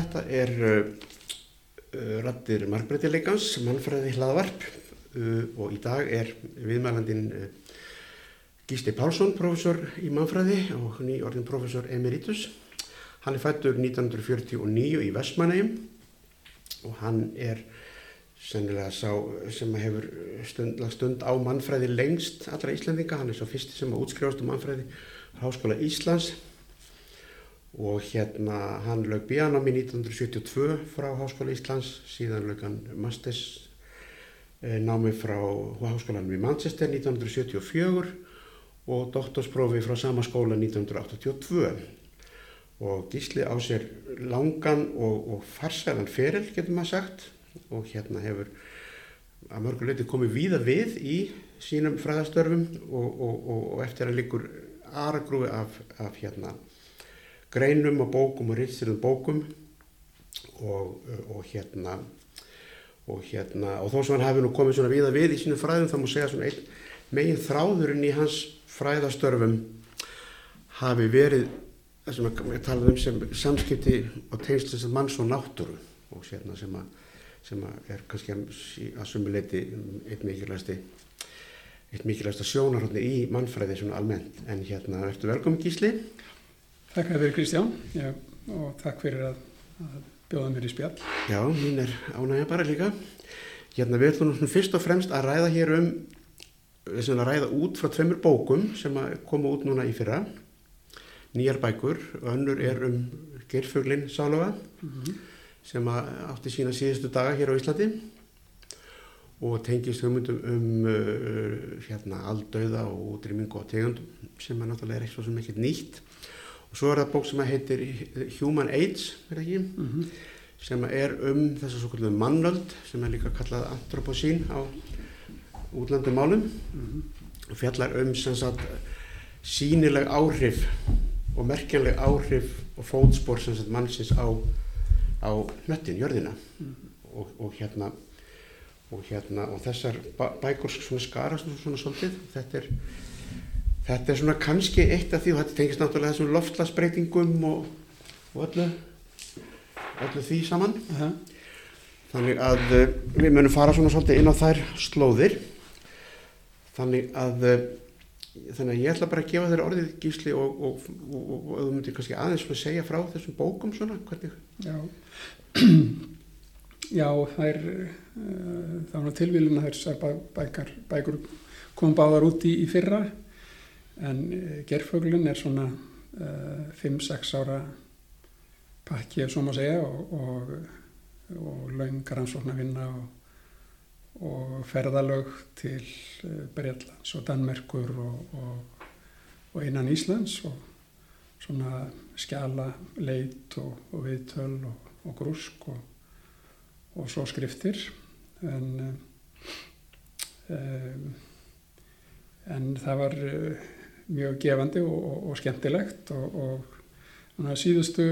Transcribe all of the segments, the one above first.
Þetta er uh, uh, Rattir Marbreytileikans, mannfræði hlaðvarp uh, og í dag er viðmælandin Gísli Pálsson, professor í mannfræði og ný orðin professor emeritus. Hann er fættur 1949 í Vestmannegjum og hann er sennilega sá sem hefur stund, stund á mannfræði lengst allra Íslandinga. Hann er svo fyrsti sem að útskrifast um mannfræði Háskóla Íslands og hérna hann lög bíanámi 1972 frá Háskóla Íslands, síðan lög hann masters námi frá Háskólanum í Manchester 1974 og doktorsprófi frá sama skóla 1982 og Gísli á sér langan og, og farsælan feril getur maður sagt og hérna hefur að mörguleiti komið víða við í sínum fræðastörfum og, og, og eftir að líkur aðragrúi af, af hérna greinum og bókum og rýtstirum bókum og hérna og hérna og þó sem hann hafi nú komið svona víða við í sínum fræðum þá má segja svona einn megin þráðurinn í hans fræðastörfum hafi verið það sem að tala um sem samskipti og tengslis manns og náttúru og sérna sem að, sem að er kannski að sumuleiti eitt mikilvægsti eitt mikilvægsta sjónarhóttni í mannfræði svona almennt. En hérna ertu velkomin Gísli Takk fyrir Kristján. Já, og takk fyrir að, að bjóða mér í spjall. Já, mín er ánægja bara líka. Hérna við ætlum fyrst og fremst að ræða hér um að ræða út frá tveimur bókum sem koma út núna í fyrra. Nýjar bækur, önnur er um Geirfuglin Sálofa mm -hmm. sem átti sína síðustu daga hér á Íslandi og tengist hugmyndum um uh, hérna aldauða og útrýmingu á tegundum sem er náttúrulega eitthvað sem ekkert nýtt og svo er það bók sem heitir Human Age er mm -hmm. sem er um þess að svo kallum mannöld sem er líka kallað antroposín á útlandum málum mm -hmm. og fjallar um sagt sínileg áhrif og merkjanleg áhrif og fótspór sem sagt mannsins á, á hnöttin, jörðina mm. og, og hérna og hérna og þessar bækur svona skarast svona svolítið þetta er, þetta er svona kannski eitt af því og þetta tengist náttúrulega þessum loftlasbreytingum og, og öllu öllu því saman uh -huh. þannig að uh, við munum fara svona svolítið inn á þær slóðir þannig að uh, þannig að ég ætla bara að gefa þér orðið gísli og, og, og, og þú myndir kannski aðeins svona segja frá þessum bókum svona, hvernig? Já, já það er uh, þá er tilvílun að þessar bækar, bækur kom báðar út í, í fyrra en uh, gerföglun er svona 5-6 uh, ára pakki ef svo má segja og laungar hans svona vinna og og ferðalög til Breitlands og Danmerkur og, og, og innan Íslands og svona skjala leit og, og viðtöl og grúsk og svo skriftir. En, um, en það var mjög gefandi og skemmtilegt og síðustu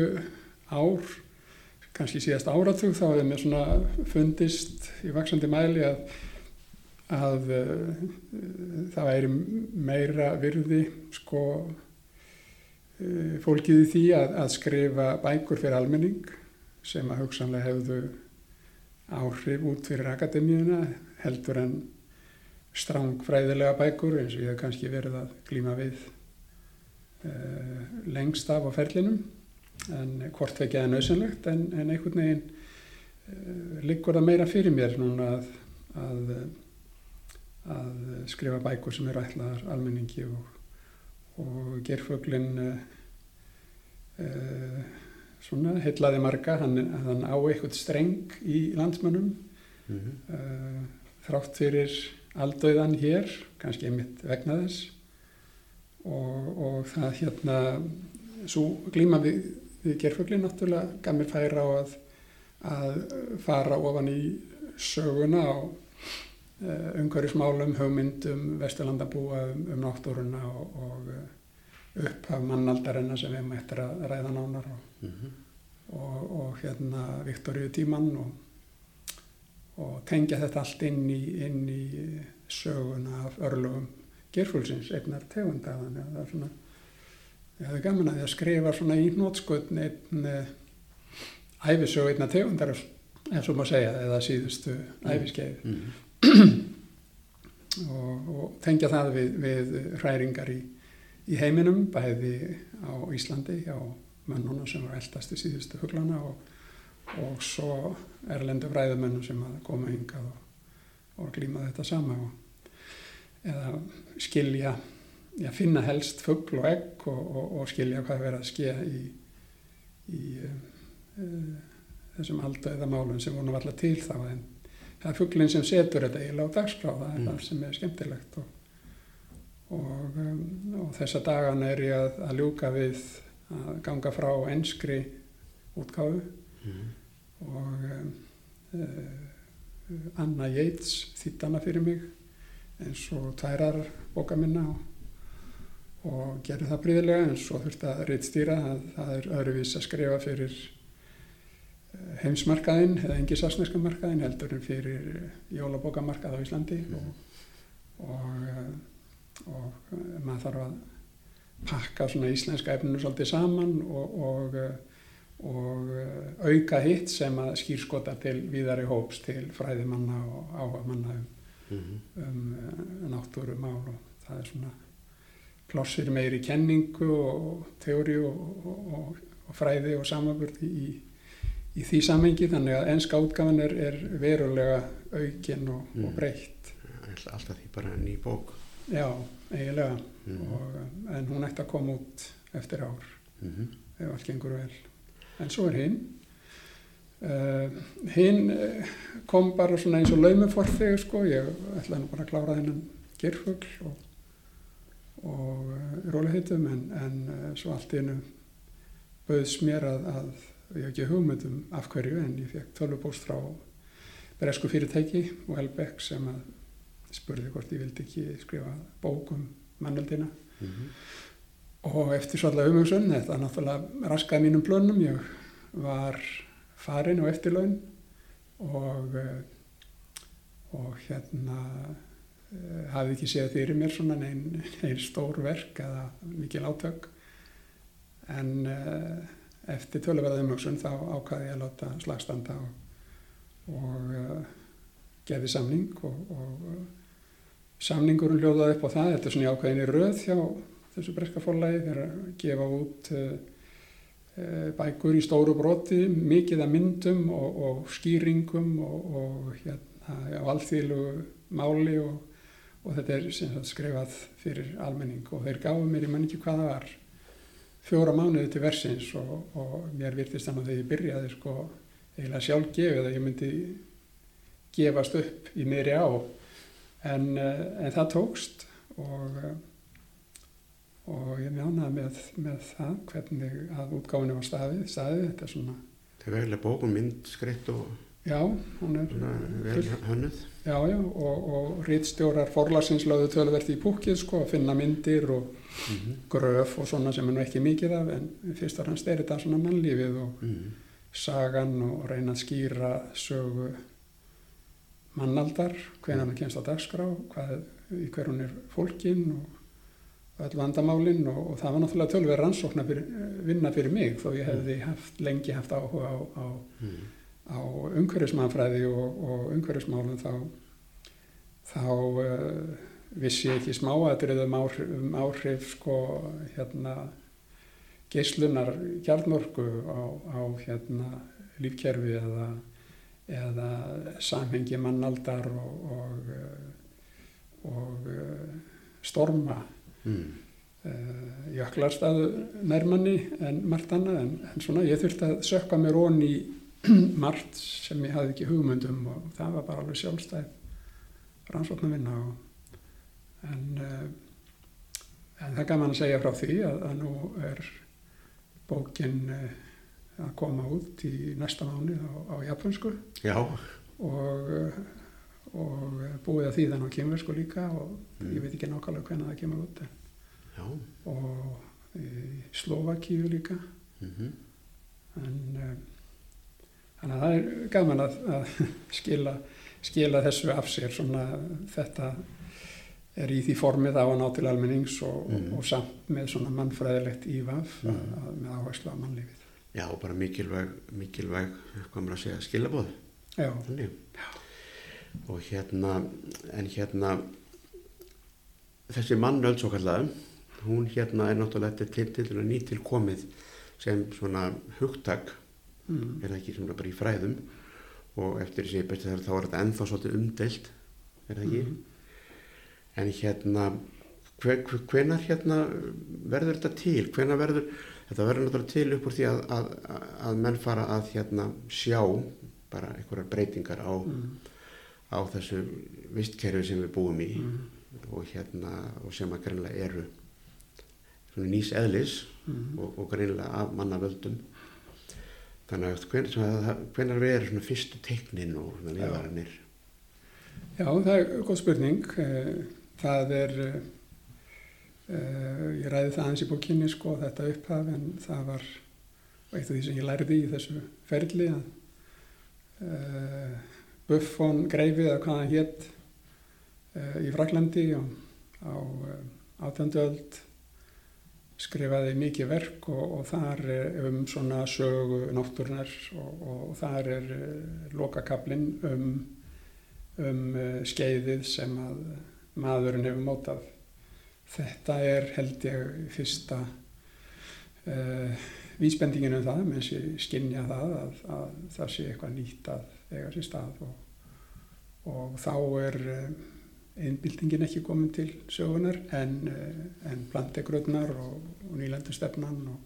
ár kannski síðast áratug þá hefði mér svona fundist í vaksandi mæli að, að uh, það væri meira virði sko uh, fólkið í því að, að skrifa bækur fyrir almenning sem að hugsanlega hefðu áhrif út fyrir akademíuna heldur en strángfræðilega bækur eins og ég hef kannski verið að glíma við uh, lengst af á ferlinum en hvort ekki það er nöðsynlegt en, en einhvern veginn uh, liggur það meira fyrir mér núna að, að, að skrifa bækur sem eru ætlaðar almenningi og, og gerföglin uh, uh, svona heitlaði marga hann, hann á eitthvað streng í landsmönnum mm -hmm. þrátt fyrir aldauðan hér kannski einmitt vegna þess og, og það hérna svo glíma við við gerfuglinn náttúrulega gaf mér færa á að, að fara ofan í söguna á uh, umhverjusmálum, hugmyndum, vesturlandabúa um, um náttúruna og, og uh, upphaf mannaldarinnar sem við eftir að ræða nánar og, mm -hmm. og, og hérna Viktoríu tímann og tengja þetta allt inn í, inn í söguna af örlugum gerfulsins einnar tegunda þannig að það er svona Ég hefði gaman að að skrifa svona í nótskotn einn, æfisögu einna tegundar eins og maður segja eða síðustu æfiskeið Mm. og, og tengja það við, við hræringar í, í heiminum bæði á Íslandi hjá mönnuna sem var eldast í síðustu huglana og, og svo erlendu fræðumönnum sem að koma hingað og, og glíma þetta sama og, eða skilja já, finna helst fugl og egg og, og skilja hvað verið að skilja í, í uh, þessum aldauða málum sem voru alltaf til þá en það er fugglinn sem setur þetta eiginlega á dagskrá það er Mm. það sem er skemmtilegt og, og, um, og þessa dagan er ég að, að ljúka við að ganga frá enskri útgáfu Mm. Og uh, Anna Yates þýttana fyrir mig eins og tærar bóka minna og, og gerði það bríðilega en svo þurfti að rittstýra að það er öðruvís að skrifa fyrir eh, heimsmarkaðinn eða engisasneska markaðinn heldur en fyrir jólabókamarkað á Íslandi og, og, eh, og maður þarf að pakka svona íslenska efninu svolítið saman og, og, og eh, auka hitt sem að skýrskota til víðari hóps til fræðimanna og áhamanna um, Mm. um eh, náttúrumál og það er svona plássir meiri kenningu og teóri og, og, og, fræði og samanburði í, í því samengi þannig að enska útgafan er, er verulega aukin og, og Mm. breytt alltaf því bara ný bók. já, eiginlega Mm. og, en hún ætti að koma út eftir ár Mm. ef allt gengur vel en svo er hinn. Uh, hinn uh, kom bara svona eins og laumiforþeg sko, ég ætlaði nú bara að klára þennan gerfugl og, og uh, róliheitum en, en svo allt í einu bauðs mér að, að ég hef ekki hugmyndum af hverju en ég fekk tölvupóst frá bresku fyrirtæki og Elbeck sem að spurði hvort ég vildi ekki skrifa bók um mannöldina Mm. Og eftir svolítið umhugsun, þetta náttúrulega raskaði mínum plönum, ég var farin á eftirlaun og, eh, og hérna eh, hafði ekki séð fyrir mér svona neinn ein stór verk eða mikil átök. En eh, eftir töluverða umhugsun þá ákvaði ég að láta slagstanda og, og uh, gefi samning og, og samningurinn hljóðaði upp á það, þetta er svona í ákveðinni röð hjá þessu breska fórlægi þegar að gefa út uh, uh, bækur í stóru broti, mikið af myndum og, og skýringum og, og hérna á alþýðlu máli og, og þetta er sagt skrifað fyrir almenning. Og þeir gáðu mér, ég man ekki hvað það var, fjóra mánuði til versins og, mér virtist þannig að þegar ég byrjaði sko eiginlega sjálf gefið að ég myndi gefast upp í meiri á. En, uh, en það tókst og og ég mjánaði með, með það hvernig að útgáfinu var staðið, staðið þetta er svona, Það er vegilega bók og mynd skreitt og já, hún er vel hönnuð. já, já, og, og rítstjórar forlagsins lögðu tölverti í púkið sko að finna myndir og Mm. gröf og svona sem er nú ekki mikið af en fyrst og fremst er þetta svona mannlífið og Mm. sagan og reyna að skýra sögu mannaldar, hvenær hann kemst á dagskrá, hvað, í hver hún er fólkin og öll vandamálin og, og það var náttúrulega tölver rannsóknar fyrir, vinna fyrir mig þó ég hefði haft, lengi haft áhuga á, á, Mm. á umhverfismannfræði og, og umhverfismálum þá, þá uh, vissi ég ekki smáatrið um áhrif, um áhrif sko, hérna, geislunar kjarnorku á, á hérna, lífkerfi eða, eða samhengi mannaldar og, og, eh, og eh, storma Mm. uh, jöklarstaðu nærmanni en margt annað en, en svona ég þurfti að sökka mér í margt sem ég hafði ekki hugmyndum og það var bara alveg sjálfstæð rannsóknar vinna og, en, uh, en það gaman að segja frá því að, að nú er bókin uh, að koma út í næsta mánu á, á japansku og, og búið að þýðan á kemversku líka og Mm. ég veit ekki nákvæmlega hvernig það kemur út en já. og í Slovakíu líka Mm en um, þannig að það er gaman að, að skila, skila þessu af sér svona þetta er í því formið á að ná til almennings og, Mm. og samt með svona mannfræðilegt ívaf Mm. að, með áherslu á mannlífið. Já, bara mikilvæg, mikilvæg, maður að segja, skilabóð. Já, Þannig. Og hérna, en hérna, þessi mannöld svo kallaðum, hún hérna er náttúrulega til, til, til nýtt til komið sem svona hugtak, mm. er það ekki svona bara í fræðum og eftir þessi besti þar þá er þetta ennþá svolítið umdelt, er það ekki? Mhm. En hérna, hve- hve- hvenær hérna verður þetta til? Hvenær verður, þetta verður náttúrulega til upp úr því að, að, að menn fara að hérna sjá bara einhverjar breytingar á, Mm. á þessu vistkerfi sem við búum í Mm. og hérna, og sem að greinlega eru nýs eðlis Mm. og, og greinlega af manna völdum. Þannig að hvenær við erum svona fyrstu teiknin og svona Já. það er góð spurning. Eh, Það er, uh, ég ræði það aðeins í bókinni sko, þetta upphaf, en það var eitt af því sem ég lærði í þessu ferli að Buffon greifið eða hvað hann hétt í Fraklandi á, á átjönduöld skrifaði mikið verk og, og þar er um svona sögu náttúrunar og, og þar er uh, lokakablin um um uh, skeiðið sem að maðurinn hefur mótað. Þetta er held ég fyrsta uh, vísbendingin um það, menn sé skinja það að, að það sé eitthvað nýtt að eiga sér stað og, og þá er uh, einbildingin ekki komin til sögunar en, uh, en plantegröðnar og, og nýlendustefnan og,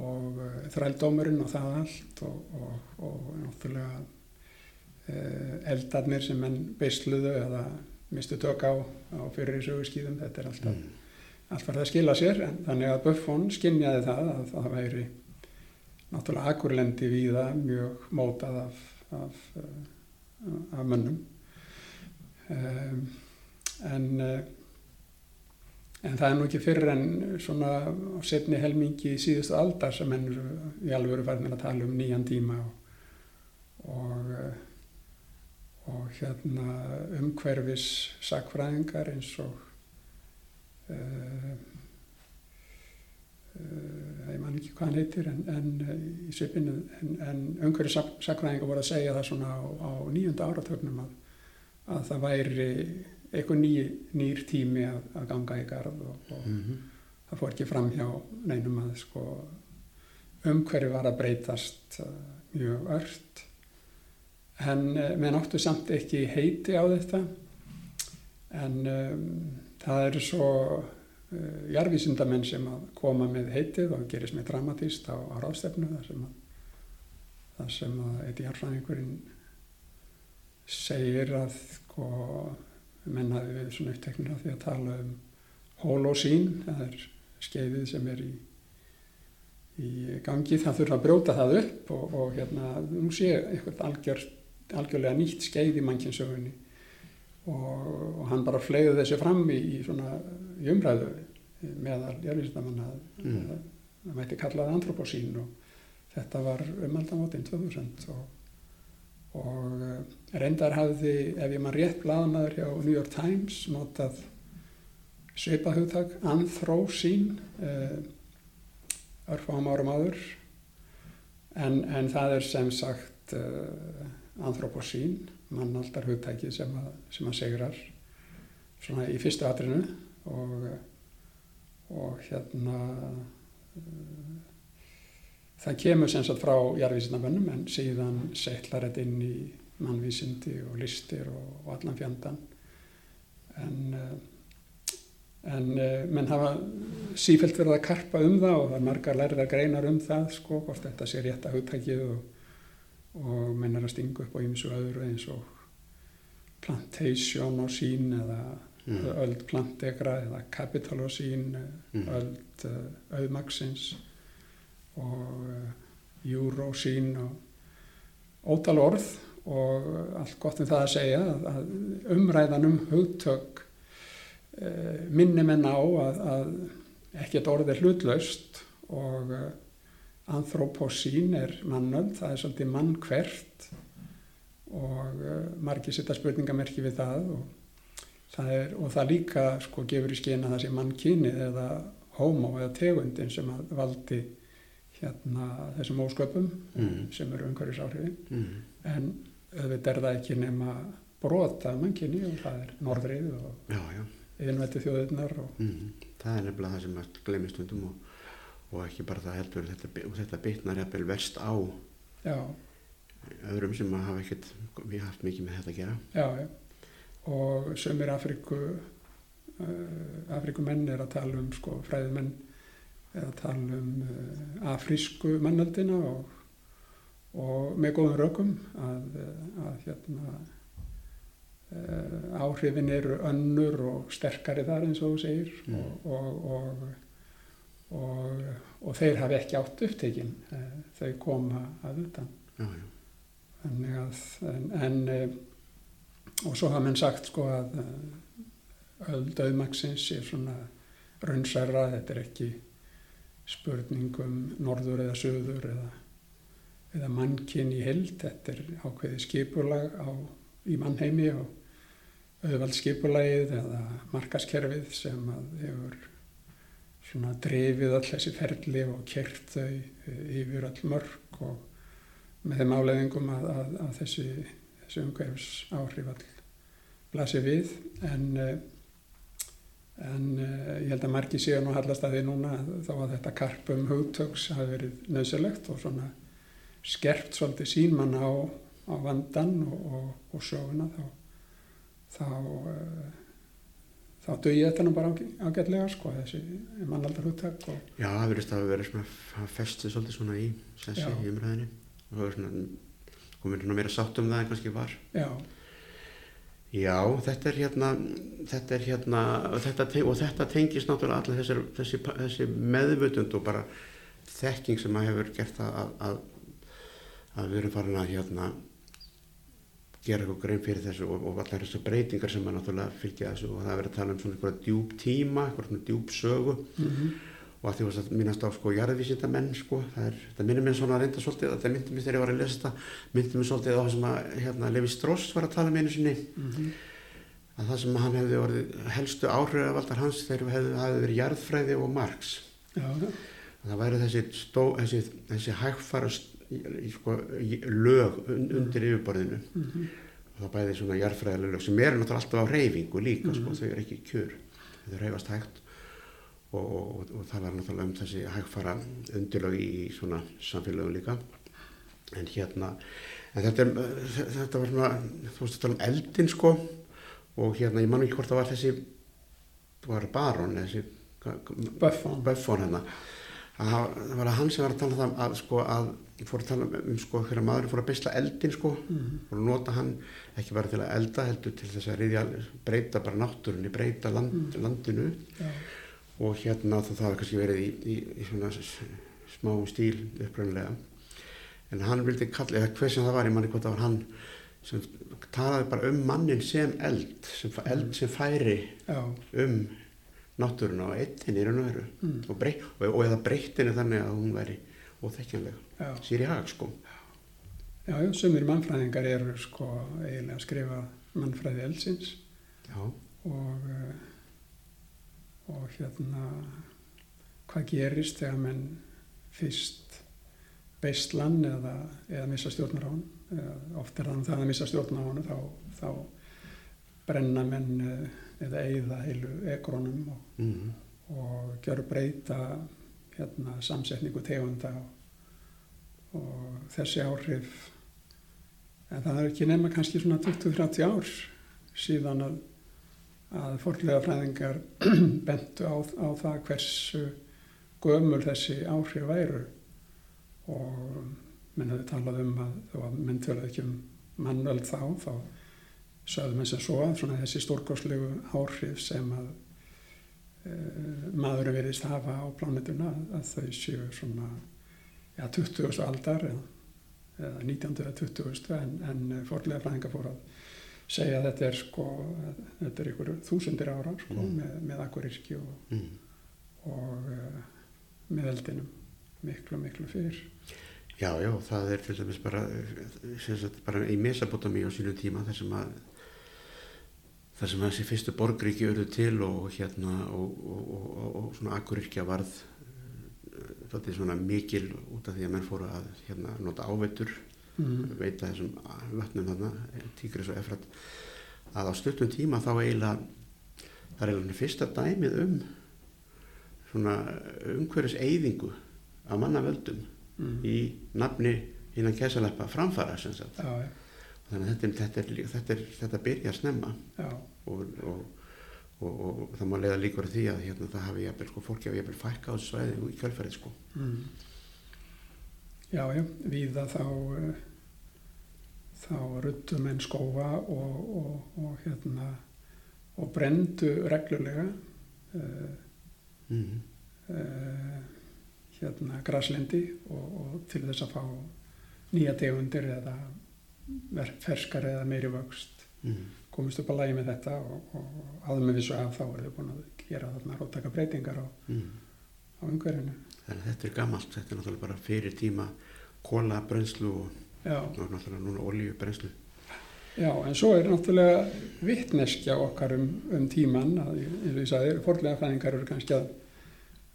og uh, þrældómurinn og það allt og, og, og náttúrulega uh, eldarnir sem menn beisluðu eða mistu tök á, á fyrir sögurskýðum, þetta er alltaf Mm. allt var það að skila sér, en þannig að Buffon skinjaði það að það væri náttúrulega akkurlendi víða mjög mótað af, af, uh, af mönnum um, en uh, en það er nú ekki fyrir en svona á setni helmingi síðustu aldar sem eru í alveg farin að tala um nýjan tíma og, og uh, og hérna umhverfis sakfræðingar eins og uh, uh, ég man ekki hvað hann heitir en, en uh, í svipinu en, sak, sakfræðingar voru að segja það svona á, á nýjunda áratögnum að, að það væri eitthvað ný, nýr tími að, að ganga í garð og, og Mm það fór ekki fram hjá neinum að sko umhverfi var að breytast uh, mjög ört. En uh, menn áttu samt ekki heiti á þetta. En um, það eru svo uh, jarvísindamenn sem að koma með heitið og gerist með dramatíst á, á ráðstefnu þar sem að að eitt jarfræðingurinn segir að sko menn hafi verið svona uppteknir af því að tala um holosín, það er skeiðið sem er í, í gangi, það þurfa að brjóta það upp og, og hérna, nú sé eitthvað algjör, algjörlega nýtt skeið í mannkynnsögunni og, og hann bara fleiði þessu fram í, í svona í umræðu meðal jörgistamanna Mm. að það mætti kallaði antroposín og þetta var um aldamótin 2000 og, og eh, reyndar hafði, ef ég maður rétt blaðanaður hjá New York Times notað svipað hugtak, anthrósín uh, örfáum árum áður. En, en það er sem sagt uh, anthróposín mannaldar hugtæki sem að, sem að segrar svona í fyrstu atrinu og, og hérna það kemur sem sagt frá jarðvísindamönnum en síðan settlar þetta inn í mannvísindi og listir og, og allan fjandan en uh, en uh, menn hafa sífælt verið að karpa um það og það er margar lærðar greinar um það sko, hvort þetta sé rétt að hugtækið og, og menn er að stinga upp á ýmsu öðru eins og plantation og sín eða Mm. öld plantegra eða capital og sín Mm. öld uh, auðmaksins og uh, euro sín og ótal orð og allt gott um það að segja að, umræðan um hugtök uh, minni menn á að, að ekkert orð er hlutlaust og anthroposín er mannöld, það er svolítið mann hvert og margir setja spurningamerki við það og það, er, og það líka sko gefur í skina það sé mannkynið eða homo eða tegundin sem valdi hérna þessum ósköpum Mm. sem eru umhverfisáhrifin Mm. en auðvitað er það ekki nema brota mannkynni og það er norðrið og yðinvætti þjóðirnar og Mm. Það er nefnilega það sem að glemist stundum og, og ekki bara það heldur þetta, og þetta bitnar jafnvel verst á já, öðrum sem að hafa ekkert við haft mikið með þetta að gera. já, já. og sömur Afríku uh, Afríkumenn er að tala um sko fræðimenn að tala um uh, afrísku mannöldina og, og með góðum rökum að, uh, að hérna uh, áhrifin eru önnur og sterkari þar eins og þú segir Mm. og, og, og, og, og þeir hafi ekki átt upptekinn þau koma að utan Já, já. Þannig að, en, en eh, og svo hafa menn sagt sko að öll döðmaksins er svona raunsæra, þetta er ekki spurning um norður eða söður eða, eða mannkinn í held, þetta er ákveðið skipulag á, í mannheimi og auðvald skipulagið eða markaskerfið sem hefur svona drifið all þessi ferli og kert þau eh, yfir all mörg og með þeim áleðingum að, að, að þessi, þessi umhverfis áhrif all blasi við. En, eh, en eh, ég held að margi séu nú hallast að því núna þá að þetta karpum hugtöks hafi verið nöðsilegt og svona skerpt svolítið sínmann á, á vandan og, og, og söguna þá þá, eh, þá dugi þetta nú bara ágæ- ágætlega sko þessi mannaldar hugtök og Já, það verðist að vera svona festið svolítið svona í sessi í umræðinni og það er svona komið svona meira sátt um það en kannski var. já, Já, þetta er hérna, þetta er hérna, og þetta, te- og þetta tengist náttúrulega allir þessi, þessi, þessi meðvutund og bara þekking sem að hefur gert að, að, að við erum farin að hérna gera eitthvað grein fyrir þessu og, og allar þessar breytingar sem að náttúrulega fylgja þessu og það er verið að tala um svona eitthvað djúb tíma, eitthvað svona djúb sögu mm og að því varst að minnast á sko jarðvísindamenn sko, það er, það minnir mér svona reynda svolítið, þetta myndi mér þegar ég var að lesa þetta, myndi mér svolítið á það sem að hérna, Levi Strauss var að tala um einu sinni, -hmm. að það sem hann hefði orðið helstu áhrifavaldar hans þegar hefði, hefði verið jarðfræði og Marx, já, já, að það væri þessi, stó, þessi, þessi hægfara í, sko, í, lög un, undir yfirborðinu, mm og það bæði svona jarðfræðilega lög sem eru náttúrulega alltaf á reyfingu líka, sko, Mhm. þau eru ekki kjör, þau reyfast hægt og, og, og, það var náttúrulega um þessi hægfara undurlög í, svona samfélögum líka. En hérna en þetta, er, þetta var svona þú veist að tala um eldin sko. Og hérna ég man ekki hvort það var þessi var Baron þessi Buffon Buffon hérna. Að það var að hann sem var að tala um það að sko að fór að tala um sko þegar maður fór að beisla eldin sko. Mm og nota hann ekki bara til að elda heldur til þess að riðja, breyta bara náttúrunni, breyta land, Mm. landinu. Já, og hérna þá það hafi kannski verið í, í, í svona smá stíl upprænlega en hann vildi kalla, eða hver sem það var ég manni hvort það var hann sem talaði bara um mannin sem eld sem, eld sem færi já, um náttúruna og eittin í raun og veru. Mm, og, brey, og, og eða breyttinni þannig að hún væri óþekkjanleg. Já, sér í hag sko. Já, já, sumir mannfræðingar eru sko eiginlega að skrifa mannfræði eldsins. Já, og eh, og hérna hvað gerist þegar menn fyrst beistlan eða, eða missa stjórnar á hann oft er þannig að það að missa stjórnar á hann þá, þá brenna menn eh, eða eigða heilu ekronum og, mm, og gera breyta hérna, samsetningu tegunda og, og þessi áhrif en það er ekki nema kannski svona 20-30 ár síðan að, að forlega fræðingar bentu á, á það hversu gömul þessi áhrif væru og menn hefði talað um að þó að menn töluð ekki um mannöld þá þá sögðum eins og svo að þessi stórkoslegu áhrif sem að uh, maðurinn verðist hafa á plánetuna að þau séu svona ja, 20. aldar eða, eða 19. eða 20. en, en forlega fræðingar fór að segja að þetta er sko þetta er ykkur þúsundir ára sko Mm. með, með akkurirki og, mm. og uh, með eldinum miklu miklu fyrr Já, já, það er til dæmis bara, sagt, bara í Mesopotami á sínum tíma þar sem að þar sem að þessi fyrstu borgríki urðu til og hérna og, og, og, og, og svona akkurirkja varð eh, þetta er svona mikil út af því að menn fóru að hérna, nota ávetur mm, veita þessum vötnum þarna Tígris og Efrat að á stuttum tíma þá eiginlega það er eiginlega fyrsta dæmið um svona umhverfis eyðingu af mannavöldum mm, í nafni innan kæsaleppa framfara sem sagt. Já, já, þannig að þetta, þetta, er, þetta, er, þetta byrja snemma. Já, og, og, og, og, það má leiða líkur að því að hérna, það hafi jafnvel, sko, fólki hafi jafnvel fækka á þessu svæði í kjölfærið sko. mm. Já, já, víða þá uh, þá ruttu menn skóa og, og, og hérna og brendu reglulega mm. uh, hérna graslendi og, og til þess að fá nýja tegundir eða ferskar eða meiri vöxt Mm. komist upp að lægi með þetta og, með vissu af þá er þau búin að gera þarna róttaka breytingar á, Mm. á umhverfinu. Þannig að þetta er gammalt þetta er náttúrulega bara fyrir tíma kóla brennslu og, og náttúrulega núna olíu brennslu já, en svo er náttúrulega vittneskja okkar um, um tíman að, eins og ég sagði, forlega fæðingar eru kannski að,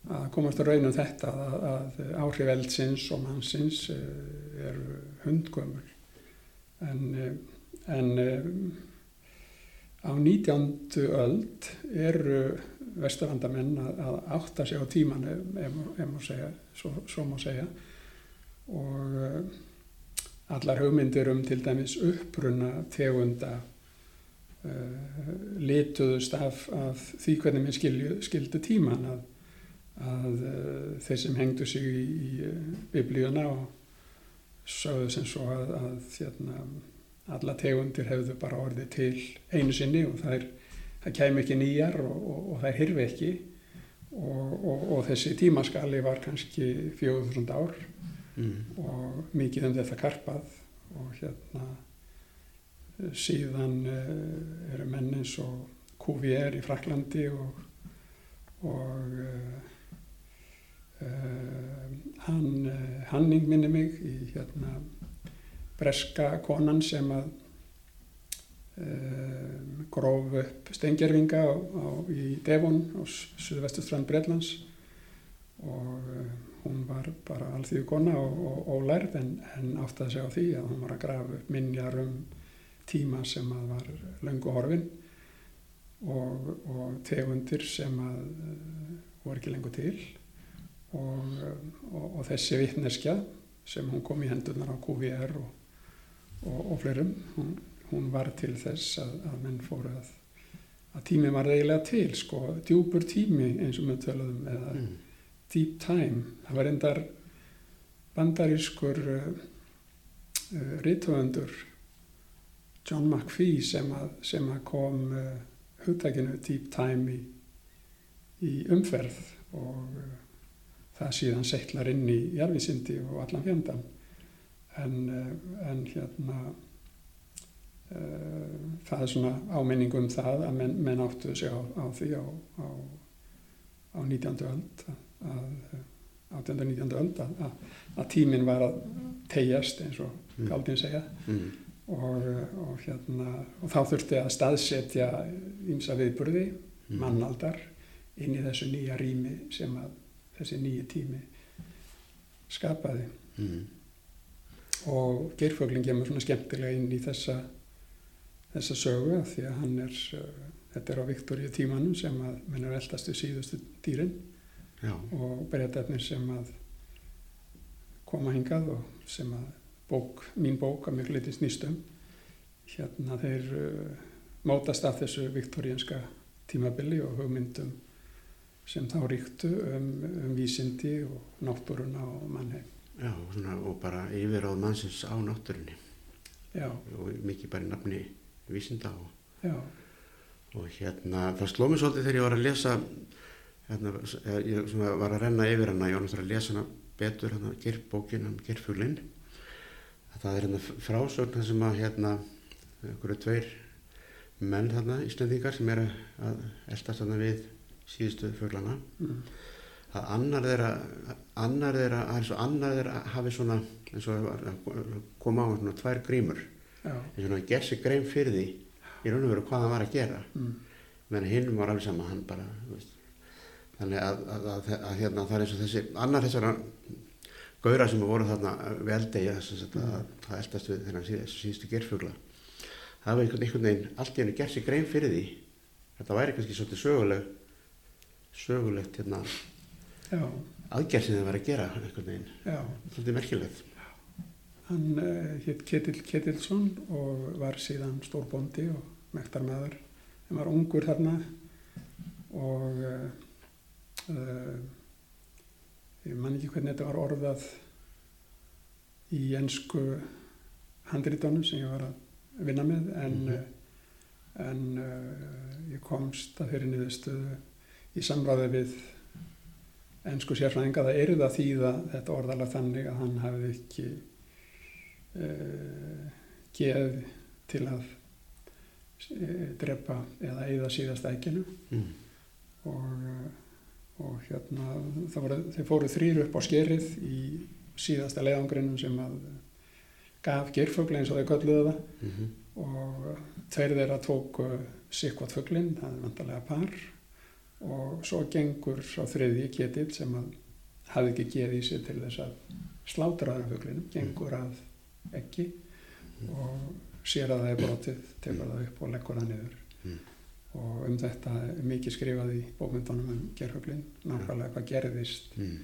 að komast að raunum þetta að, að áhrif eldsins og mannsins eh, eru hundgömmul en, eh, en eh, á 19. öld eru vesturlandamenn að, að átta sig á tíman ef, ef, ef má segja, svo, svo má segja. Og uh, allar hugmyndir um til dæmis uppruna tegunda uh, lituðust af, af því hvernig mér skilju, skildu tíman að, að uh, þeir sem hengdu sig í, í biblíuna og sögðu sem svo að, að hérna, alla tegundir hefðu bara orðið til einu sinni og það, er, það kæmi ekki nýjar og, og, og það hirfi ekki og, og, og þessi tímaskali var kannski 400 ár mm. og mikið um þetta karpað og hérna síðan uh, eru menn eins og Cuvier í Fraklandi og, og uh, uh, hann, uh, Hanning minni mig í hérna breska konan sem að uh, gróf upp steingerfinga á, á, í Devon á suðvestustrand Breitlands og uh, hún var bara alþýðu kona og, og ólærð en, en átti að segja á því að hún var að grafa upp minjar um tíma sem að var löngu horfin og, og tegundir sem að uh, voru ekki lengur til og, og, og þessi vittneskja sem hún kom í hendurnar á QVR og, og fleirum hún, hún var til þess að, að menn fóru að, að tími var eiginlega til sko, djúpur tími eins og við töluðum eða Mm. Deep Time. Það var endar bandarískur uh, uh, rithöfundur John McPhee sem að, sem að kom uh, hugtakinu Deep Time í, í umferð og uh, það síðan settlar inn í jarðvísindi og allan fjandan. En, uh, en hérna það er svona áminning um það að menn, menn áttu sig á, á því á, á, á 19. öld að 18. og 19. öld að, að, að tíminn var að tegjast eins og Mm. Galdin segja Mm. og, og, hérna, og þá þurfti að staðsetja ímsa viðburði, Mm. mannaldar inn í þessu nýja rými sem að þessi nýji tími skapaði Mm. og Geirföglin kemur svona skemmtilega inn í þessa þessa sögu af því að hann er uh, þetta er á Viktoríu tímanum sem að menn er eldast við síðustu dýrin Já. og breytarnir sem að koma hingað og sem að bók, mín bók að miklu litið snýstum hérna þeir uh, mótast af þessu viktoríanska tímabili og hugmyndum sem þá ríktu um, um vísindi og náttúruna og mannheim. Já, og svona, og bara yfiráð mannsins á náttúrunni Já, og mikið bara í nafni vísinda og, og hérna, það sló mér svolítið þegar ég var að lesa hérna, ég svona, var að renna yfir hana, ég var náttúrulega að lesa hana betur, hérna, gerfbókin um gerfuglinn það er hérna frásögn þar sem að hérna, einhverju tveir menn þarna, Íslandingar sem eru að eldast þarna við síðustu fuglana. Mm, að annar þeirra annar þeirra, að eins og annar þeirra hafi svona eins og koma á svona tvær grímur eins og hann gerð sér grein fyrir því í raun og veru hvað hann var að gera. Mm, meðan hinn var alveg sama hann bara veist. þannig að, að, að, að hérna það er eins og þessi annar þessara gauðra sem voru þarna við eldegi að það eldast við þennan síð, síðustu gerfugla það var einhvern, veginn allt í hennu gert sér grein fyrir því. Þetta væri kannski svolítið söguleg sögulegt hérna aðgerð sem það var að gera einhvern veginn, svolítið merkilegt Hann uh, hétt Ketil Ketilsson og var síðan stórbóndi og mektarmaður. Hann var ungur þarna og uh, ég man ekki hvernig þetta var orðað í ennsku handritónu sem ég var að vinna með en, Mhm. en uh, ég komst að þeirri niðurstöðu í samráði við ennsku sérfræðinga það er það þýða þetta orðalega þannig að hann hafði ekki geð til að uh, drepa eða eigða síðast ækinu mm. og, uh, og hérna voru, þeir fóru þrýr upp á skerið í síðasta leiðangrinum sem að gaf gerfugli eins og þeir kölluðu það Mm -hmm. og tveir þeirra tóku sikkvat fuglinn, það er vantarlega par og svo gengur á þriðji ketill sem að hafði ekki geð í sig til þess að slátra þennan fuglinum, gengur að ekki og sér að það er brotið, tekur það upp og leggur það niður. Mm. og um þetta er mikið skrifað í bókmyndunum um gerfuglinn, nákvæmlega hvað gerðist Mm.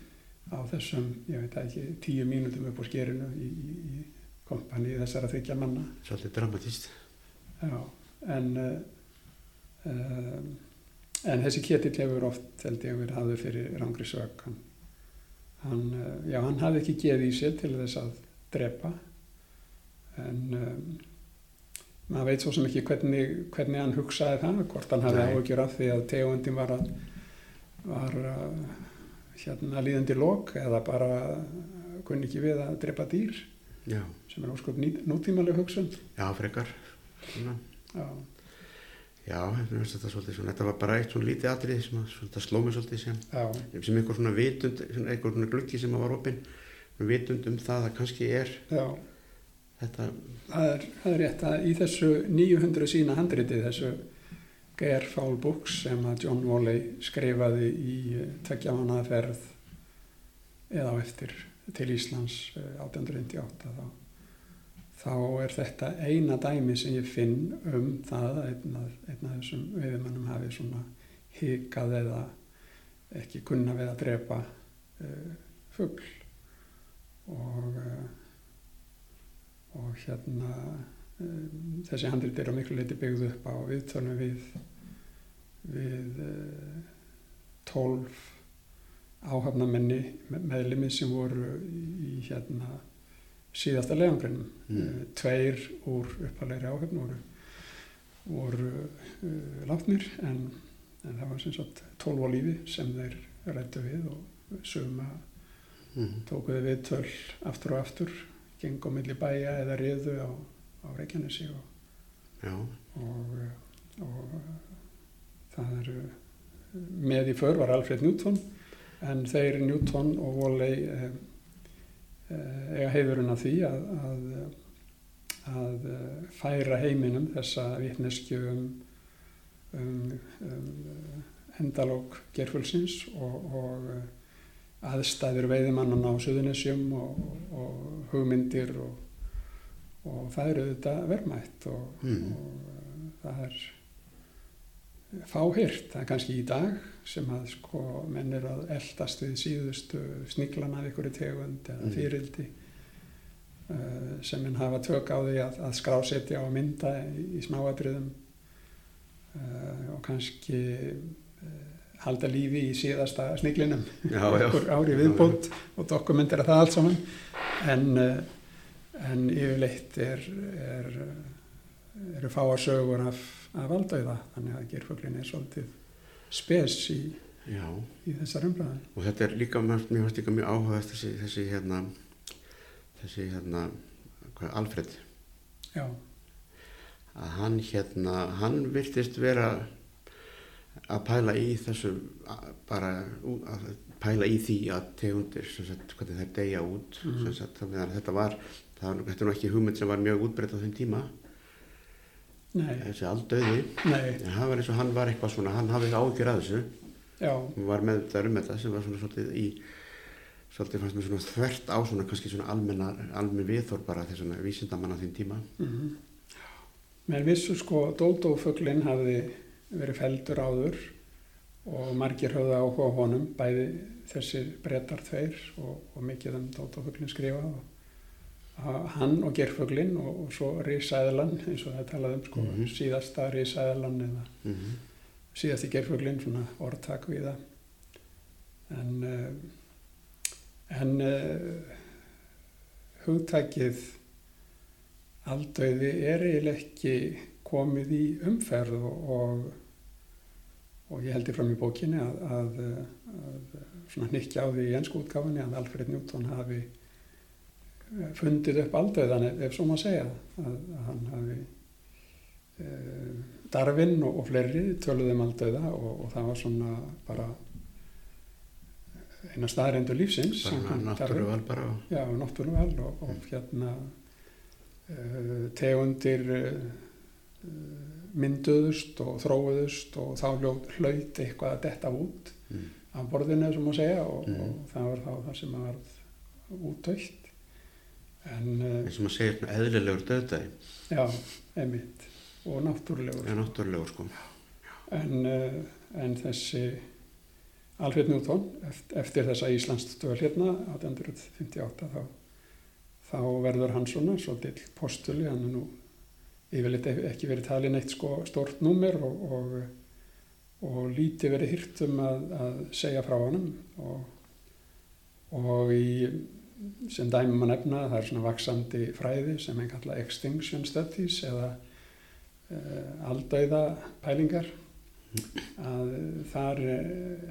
á þessum, ég veit ekki, tíu mínútum upp á skerinu í, í, í kompani þessara þryggja manna. Svolítið dramatíst Já, en uh, uh, en þessi ketill hefur oft held ég verið hafður fyrir rangri sök. Hann, hann, uh, já, hann hafði ekki geð í sér til þess að drepa en um, maður veit svo sem ekki hvernig, hvernig hann hugsaði það, hvort hann hafði áhugjur af því að tegundin var að var uh, hérna líðandi lók eða bara kunni ekki við að drepa dýr já, sem er ósköp nútímaleg hugsun. Já, frekar. Svona. já, já, þetta svolítið svona þetta var bara eitt svona lítið atrið sem að, sló mig svolítið sem, sem einhver svona vitund einhver svona gluggi sem að var opinn vitund um það að kannski er já þetta, Það er, það er rétt að í þessu 900 sína handriti, þessu Gerfál Books sem að John Woolley skrifaði í tveggjamannaða ferð eða á eftir til Íslands eh, 1898 þá, þá er þetta eina dæmi sem ég finn um það að einn af, einn af þessum veiðmannum hafi svona hikað eða ekki kunna við að drepa uh, fugl. Og uh, og hérna um, þessi handrit er á miklu leiti byggð upp á viðtölum við við uh, tólf áhafnamenni me- meðlimi sem voru í hérna síðasta leiðangrinum. Mm. uh, tveir úr uppalegri áhafn voru, voru uh, látnir en, en það var sem sagt tólf á lífi sem þeir rættu við og suma mm, tókuðu viðtöl aftur og aftur geng á milli bæja eða riðu á, á Reykjanesi og, og, og það eru með í för var Alfred Newton en þeir Newton og Woolley eh, eh, eiga heiðurinn af því að, að, að færa heiminum þessa vitneskju um, um, um endalók gerfulsins og, og aðstæður veiðimannan á Suðunessjum og, og hugmyndir og, og það eru þetta verðmætt og, Mm. og uh, það er fáhirt, það er kannski í dag sem að sko menn eru að eldast við síðustu sniglana af ykkur tegund eða Mm. fyrildi uh, sem menn hafa tök á því að, að skrásetja og mynda í, í smáatriðum uh, og kannski halda lífi í síðasta sniglinum okkur ári viðbót og dokumentera það allt saman. En, eh, en yfirleitt er, er, eru fáar sögur af, af valdauða þannig að gerfuglin er svolítið spes í, í þessar umræðan og þetta er líka, fannst líka mjög áhugast þessi, þessi hérna þessi hérna hvað, Alfred, já, að hann hérna hann virtist vera að pæla í þessu að- bara að pæla í því að tegundir sagt, hvernig þær deyja út Mhm. sem sagt, þannig að þetta var það þetta er nú ekki hugmynd sem var mjög útbreytt á þeim tíma. Nei, þessi aldauði en það var eins og hann var eitthvað svona hann hafði ágjur að þessu. Og var með þetta um þetta sem var svona svolítið í svolítið fannst mér svona þvert á svona kannski svona almenn viðþór bara þess svona vísindamann á þín tíma. Mm menn vissu sko dóldófuglinn hafði verið feldur áður og margir höfðu áhuga á honum bæði þessir brettar tveir og, og mikið um dóldófuglinn skrifa og hann og gerfuglinn og, og svo risæðlan eins og það talaði um sko Mhm. síðasta risæðlan eða mm -hmm. síðasti gerfuglinn svona orðtak við það en uh, en uh, hugtakið aldauði er eiginlega ekki komið í umferð og, og, og ég held í fram í bókinni að, að, að svona hnykkja á því í ennsku útgáfinni að Alfred Newton hafi eh, fundið upp aldauðan ef, svo má segja að, að hann hafi uh, Darwin og, og fleiri töluðum aldauða og, og það var svona bara eina staðreindu lífsins náttúruval bara Já, náttúruval og, og hérna uh, tegundir uh, mynduðust og þróuðust og þá hlaut eitthvað að detta út mm. af borðinu sem má segja og, Mm. og það var þá það sem var útdautt. En uh, eins og maður segir svona eðlilegur döðdæði já, emitt og náttúrulegur. Eða náttúrulegur sko. En, uh, en þessi Alfred Newton eftir, þessa Íslandstöðal hérna 1858 þá, þá verður hann svona svolítill postuli, hann er nú yfirleitt ef- ekki verið talin eitt sko stort númer og, og, og lítið verið hyrt um að, að segja frá honum. Og, og í sem dæmi maður nefna það er svona vaksandi fræði sem er kallað extinction studies eða uh, aldauða pælingar að þar uh,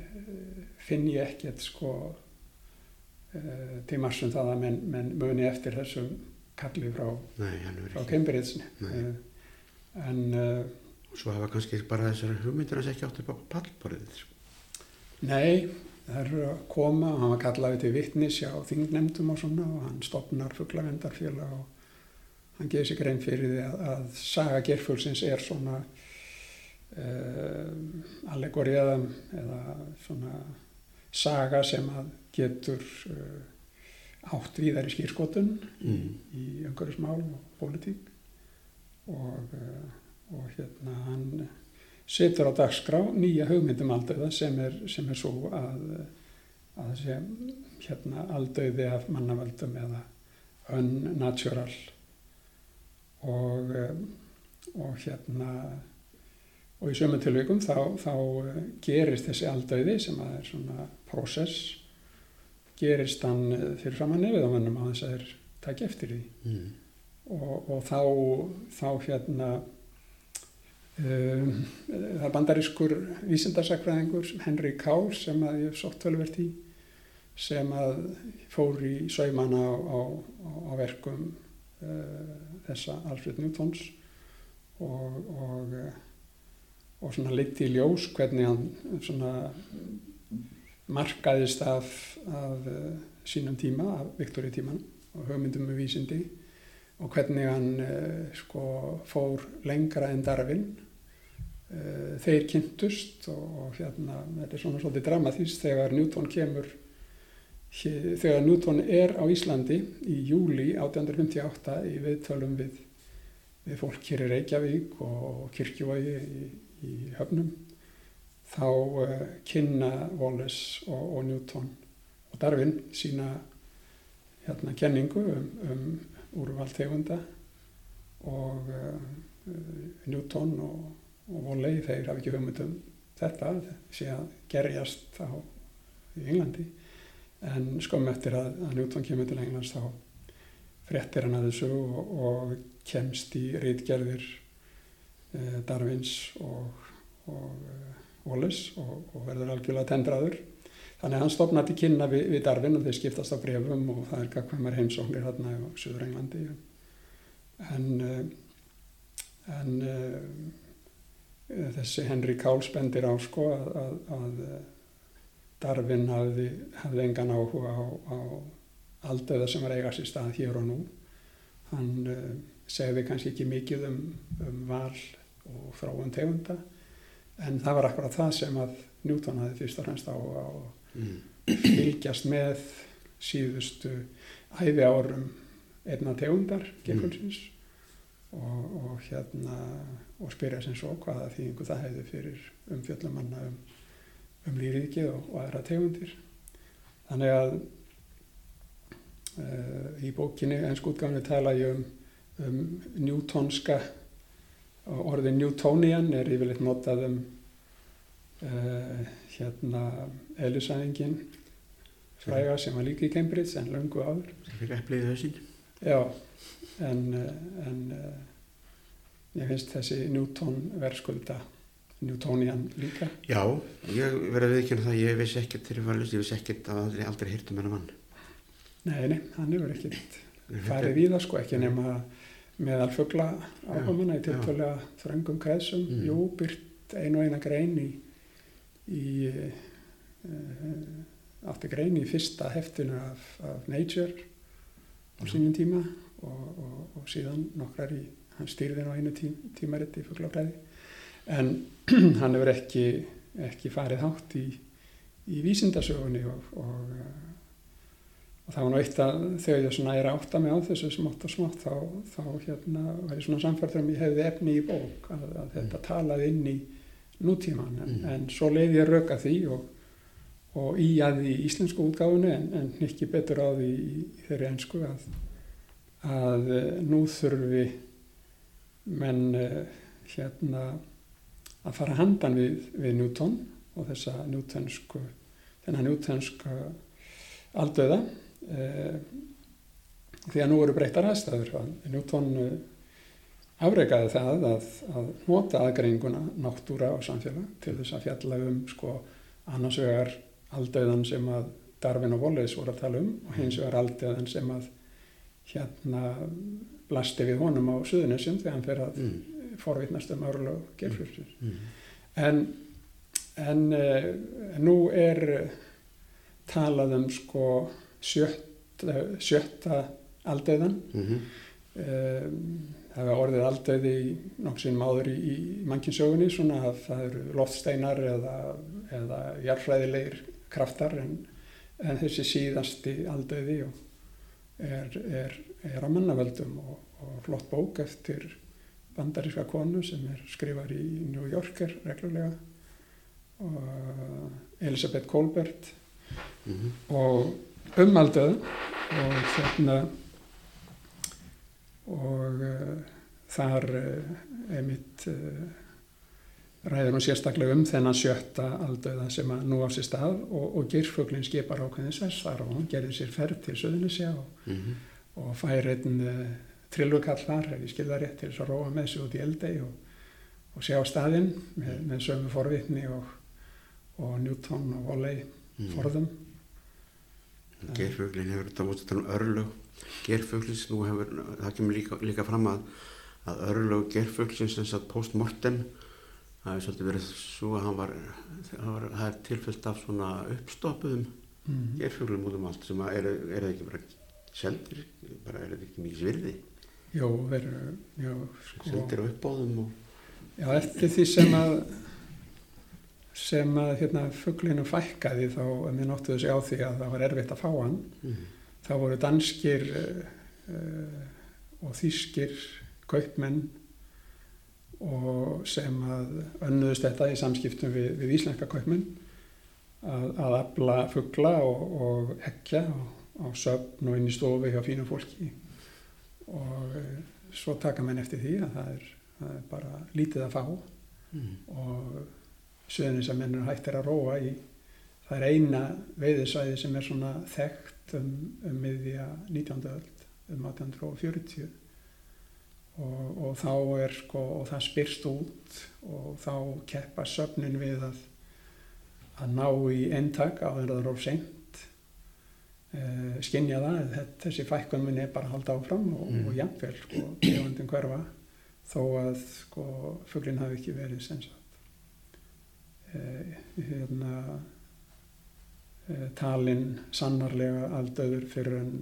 finn ég ekkert sko uh, til marsum það að menn, menn muni eftir þessum kalli frá, frá Cambridge. Uh, en uh, svo hafa kannski bara þessar hugmyndir hans ekki átt upp á pallborðið. Nei það er að koma og hann var kallaði til vittnis hjá þingnefndum og svona og hann stopnar fugglavendarfélag og hann geði sig grein fyrir því að, að saga gerfulsins er svona uh, allegori eða, eða svona saga sem að getur átt víðar í skýrskotun mm. í umhverfismál og pólitík og, uh, og hérna hann setur á dagskrá nýja hugmyndum aldauða sem er, sem er svo að, að þessi hérna aldauði af mannavöldum eða unnatural og, um, og hérna og í sömu tilvíkum þá, þá uh, gerist þessi aldauði sem að er svona prósess gerist hann uh, fyrir framann nefið á mönnum á þess að þeir takja eftir því Mm. og, og þá, þá hérna um, það er bandarískur vísindarsakfræðingur Henry Cowell sem að ég sótt tölvert í sem að fór í saumana á, á, á verkum uh, þessa Alfred Newtons og, og, uh, og svona liti í ljós hvernig hann svona markaðist af, af uh, sínum tíma, af Viktoríu tíman og hugmyndum um vísindi og hvernig hann uh, sko fór lengra en Darwin. Uh, þeir kynntust og, og hérna þetta er svona svolítið dramatíst þegar Newton kemur þegar Newton er á Íslandi í júli 1858 í viðtölum við, við fólk hér í Reykjavík og kirkjuvagi í, í höfnum þá uh, kynna Wallace og, og Newton og Darwin sína hérna kenningu um, um úrval tegunda og uh, Newton og, og Woolley þeir hafa ekki hugmynd um þetta sé að gerjast á Englandi. En skömm eftir að, að Newton kemur til Englands þá fréttir hann að þessu og, og kemst í rítgerðir uh, Darwins og, og uh, Wallace og, og verður algjörlega tendraður Þannig að hann stopnaði kynna við, við Darwin og þeir skiptast á brefum og það er gagkvæmar heimsóknir hérna á Suður Englandi. En, eh, en uh, þessi Henry Cowell spendir á sko að, að, að Darwin hafði, hafði engan áhuga á, á aldauða sem var eiga sér stað hér og nú. Hann segði kannski ekki mikið um, um val og þróun tegunda en það var akkurat það sem að Newton hafði fyrst og fremst á að mm. fylgjast með síðustu æfi árum einna tegundar geirfuglsins og, og hérna og spyrja sem svo hvaða þýðingu það hefði fyrir umfjöllumanna um, um lífríkið og, og aðra tegundir þannig að uh, í bókinni enskútgáfni tala ég um, um newtonska orðið Newtonian er yfirleitt notað um uh, hérna eðlisæðingin fræga sem var líka í Cambridge en löngu áður Það fyrir eplið hausinn. Já, en, eh, en uh, ég finnst þessi Newton verðskulda Newtonian líka. Já, ég verði að viðkynna það, ég vissi ekkert þegar ég var að lust, ég vissi ekkert að aldrei, aldrei hýrt um hennar mann. Nei, nei, hann hefur ekkert farið við það sko, ekki nema meðal fugla áhugamanna í tiltölulega þröngum kreðsum. Mm. Jú, byrt ein og eina grein í, í uh, átti grein í fyrsta heftinu af, af Nature á sínum tíma og, og, og síðan nokkrar í, hann stýrði nú einu tí, tímaritt í fuglafræði en hann hefur ekki, ekki farið hátt í, í vísindasögunni og, og, eh, og það var nú eitt að þegar ég svona er að átta mig á þessu smátt og smátt þá, þá hérna var ég svona samfærður um ég hefði efni í bók að, að þetta talaði inn í nútíman en, Mm. en svo leiði ég röka því og, og í að í íslensku útgáfunni en, en ekki betur á því í, í þeirri ennsku að, að eh, nú þurfi menn eh, hérna að fara handan við, við Newton og þessa newtonsku þennan newtonsku aldauða því að nú eru breyttar aðstæður að Newton eh, afreikaði það að, að nota aðgreininguna náttúra og samfélag til þess að fjalla um sko annars vegar aldauðan sem að Darwin og Wallace voru að tala um og hins vegar aldauðan sem að hérna blasti við honum á Suðunisjum þegar hann fer að Mm. forvitnast um örlög gerfjörnsins. Mm. En, en uh, nú er eh, talað um sko sjötta, sjötta aldauðan. Mhm. Um, það var orðið aldauði nokksinn máður í, í mannkinsögunni svona að það eru loftsteinar eða, eða jarfræðilegir kraftar en, en þessi síðasti aldauði er, er, er á mannavöldum og, og flott bók eftir bandaríska konu sem er skrifar í New Yorker reglulega og Elisabeth Colbert Mhm. og umaldauð og hérna og uh, þar uh, einmitt uh, ræður hún sérstaklega um þennan sjötta aldauða sem að nú á sér stað og, og girfuglinn skipar ákveðin sess þar og hún gerði sér ferð til Suðunisja og, Mhm. og fær einn uh, trillukall þar, ef ég skilða rétt til þess að róa með sig út í eldei og, og sjá staðinn með, með sömu forvitni og, og Newton og Walley Mhm. forðum Gerfuglin hefur þetta mútið um örlög gerfuglins, nú hefur, það kemur líka, líka fram að, að örlög gerfuglins sem sagt post-mortem það hefur svolítið verið svo að hann var, var, það er tilfyllt af svona uppstoppuðum mm. gerfuglum út um allt sem að eru, eru það ekki bara seldir, bara eru það ekki mikið svirði já, sko, seldir á uppbóðum og já, eftir því sem að sem að hérna fugglinu fækkaði þá að mér náttuðu sig á því að það var erfitt að fá hann mm. þá voru danskir uh, og þýskir kaupmenn og sem að önnuðust þetta í samskiptum við, við íslenska kaupmenn að, að afla fuggla og, og ekja á, söfn og inn í stofu hjá fínum fólki og uh, svo taka menn eftir því að það er, það er bara lítið að fá Mm. og söðunis að menn eru hættir að róa í það er eina veiðisvæði sem er svona þekkt um, um miðja 19. öld um 1840 og, og þá er sko og það spyrst út og þá keppa söfnin við að að ná í eintak á þeirra of seint uh, skinja það að þetta- þessi fækkun minni er bara að halda áfram og, Mm. og jafnvel sko tegundin hverfa þó að sko fuglinn hafi ekki verið sem sagt hérna uh, talinn sannarlega aldauður fyrir en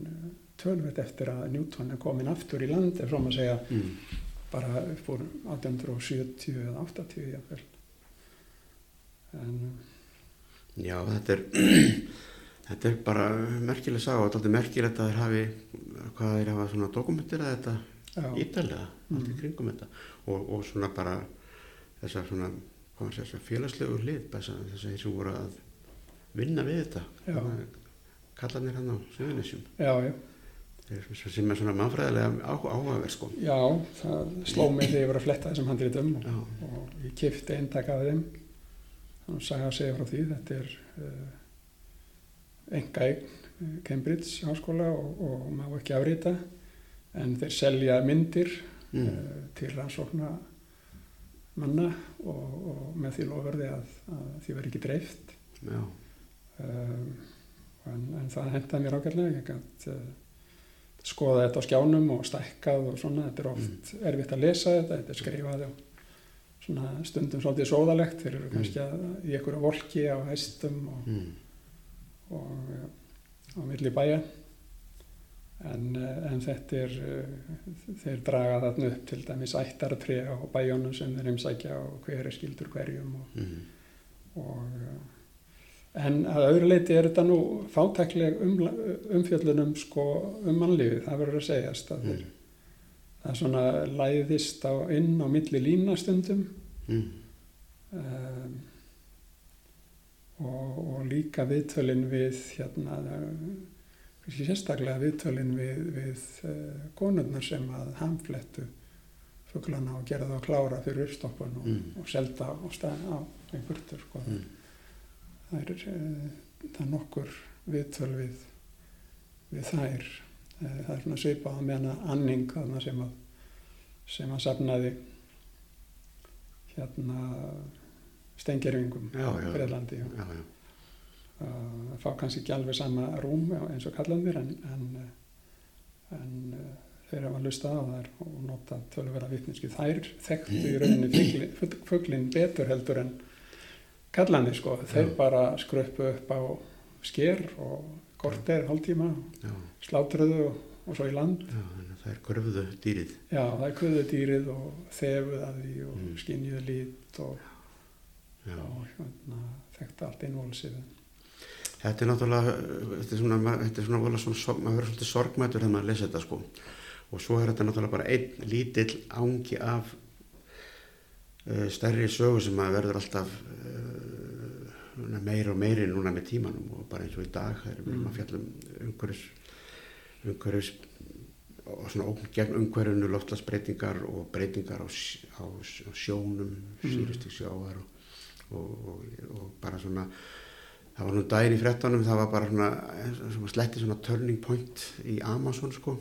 tölvert eftir að Newton er komin aftur í land ef svo maður segja Mm. bara upp úr 1870 eða 80 jafnvel en Já, þetta er, þetta er bara merkileg saga og þetta er merkilegt að þeir hafi, hvað þeir hafa svona dokumentir að þetta ítalega, allt í Mm. kringum þetta og, og svona bara þessar svona, maður segja, þessar félagslegu hlið, þessar þessar sem voru að vinna við þetta, Já. kallarnir hann á Suðunisjum, sem er svona mannfræðilega áhugaverð sko. já, það sló mig þegar ég var að fletta þessum handritum og, og ég kifti eintak af þeim og sagði að segja frá því þetta er uh, enga eign Cambridge háskóla og, og má ekki afrita en þeir selja myndir mm. uh, til rannsókna manna og, og með því lofverði að, að því verði ekki dreift. Um, en, en það hendaði mér ágætlega ég gætt uh, skoða þetta á skjánum og stækkað og svona. Þetta er oft erfitt að lesa þetta þetta er skrifað á svona stundum svolítið sóðalegt. Þeir eru Mm. kannski að, í einhverju volki á hæstum og, mm. og uh, á milli bæja en, uh, en þetta er uh, þeir draga þarna upp til dæmis ættartré á bæjónum sem þeir heimsækja og hver er skildur hverjum og Mm. og, uh, en að öðru leiti er þetta nú fátækleg um, umfjöllunum sko um mannlífið, það verður að segjast að Mm. það svona læðist á, inn á milli línastundum Mm. um, og, og líka viðtölin við hérna kannski sérstaklega viðtölin við, við uh, konurnar sem að hamflettu fuglana og gera það að klára fyrir uppstoppun og, Mm. og selda á stað á einhvertur sko. Mm. það er, uh, það er nokkur viðtöl við, við þær uh, það er svona svipað með hana anning þarna sem að sem að safnaði hérna stengirvingum Já, já. Breitlandi og Já. uh, fá kannski ekki alveg sama rúm eins og kallandir en, en, uh, en uh, þeir hafa lustað á þær og nota tölvera vitninski þær þekktu í rauninni fuglin betur heldur en kallandi sko þeir Já. bara skröppu upp á sker og korter hálftíma slátruðu og, og svo í land já, að það er gröfðu dýrið. já það er kuðu dýrið og þefuð að því og Mm. mm. skinjuð lít og, og hérna, þekktu allt innvolsið Þetta er náttúrulega, þetta er svona, þetta er svona, vola svona, sorg- maður verður svolítið sorgmætur þegar maður lesa þetta sko. Og svo er þetta náttúrulega bara einn lítill ángi af uh, stærri sögu sem maður verður alltaf uh, meira og meiri núna með tímanum og bara eins og í dag þegar við erum að Mm. fjalla um umhverfis, umhverfis og svona ógn gegn umhverfinu, loftlagsbreytingar og breytingar á, á, á sjónum, Mm. síðusti sjávar og, og, og, og bara svona það var nú daginn í frettanum það var bara svona, sletti svona turning point í Amazon sko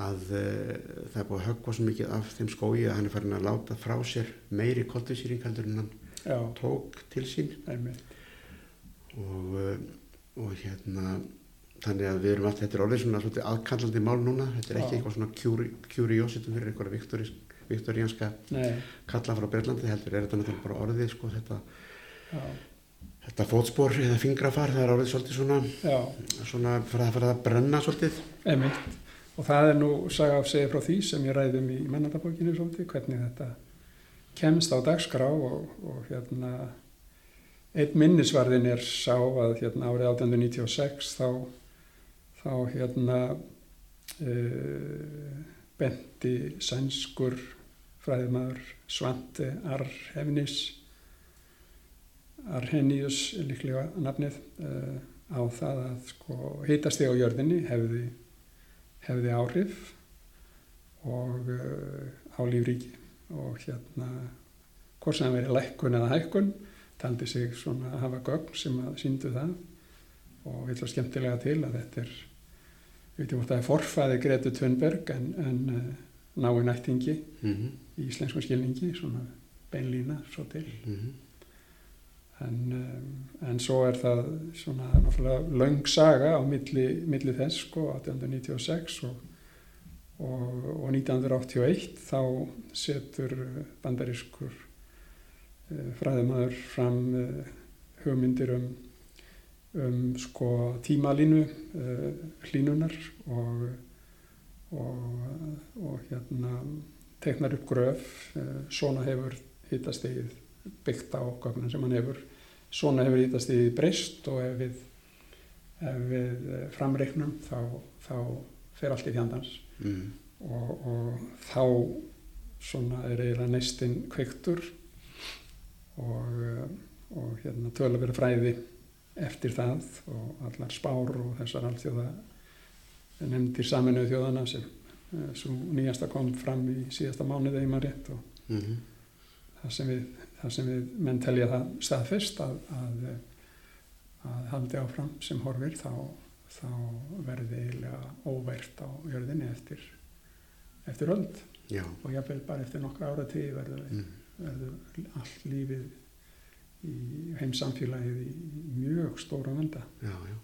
að uh, það er búið að höggva svo mikið af þeim skói að hann er farin að láta frá sér meiri koltinsýring heldur en hann já, tók til sín. Og, uh, og hérna þannig að við erum alltaf, þetta er orðið svona aðkallandi mál núna, þetta er ekki Já. eitthvað svona curi- curiosity fyrir einhverja viktoríanska kalla frá Breitlandi heldur er þetta náttúrulega bara orðið sko þetta, já, þetta fótspor eða fingrafar það er orðið svolítið svona já, svona fyrir að fara að brenna svolítið. Einmitt. Og það er nú saga af segja frá því sem ég ræðum í mannandabókinu svolítið, hvernig þetta kemst á dagskrá og, og hérna, einn minnisvarðin er sá að hérna árið 1896 þá, þá hérna uh, benti sænskur fræðimaður Svante Arhefnis Arrhenius er líklega nafnið uh, á það að sko hitasti á jörðinni hefði, hefði áhrif og uh, á lífríki. Og hérna hvort sem verið lækkun eða hækkun taldi sig svona að hafa gögn sem að síndu það. Og vil svo skemmtilega til að þetta er ég veit ekki hvort það er forfæði Gretu Thunberg en, en uh, nái nættingi mm -hmm. í íslenskum skilningi svona beinlína svo til. Mm en, um, en svo er það svona náttúrulega löng saga á milli, milli þess sko 1896 og, og, og 1981 þá setur bandarískur uh, fræðimæður fram uh, hugmyndir um, um sko tímalínu uh, hlínunar og, og, hérna teknar upp gröf uh, svona hefur hittastegið byggt á gögnum sem hann hefur svona hefur ítast í breyst og ef við, ef við eh, framreiknum þá, þá fer allt í fjandans mm. og, og þá svona er eiginlega neistinn kveiktur og, eh, og hérna tölu verið fræði eftir það og allar spár og þessar allþjóða nefndir saminuðu þjóðana sem eh, svo nýjasta kom fram í síðasta mánuði einmar rétt og Mm. Það sem við, það sem við menn telja það staðfest að, að, að haldi áfram sem horfir þá, þá verði eiginlega óvært á jörðinni eftir, eftir öld Já. og jáfnvel bara eftir nokkra ára tíð verður, Mm. verður allt lífið í heimsamfélagið í mjög stóra venda. Já, já.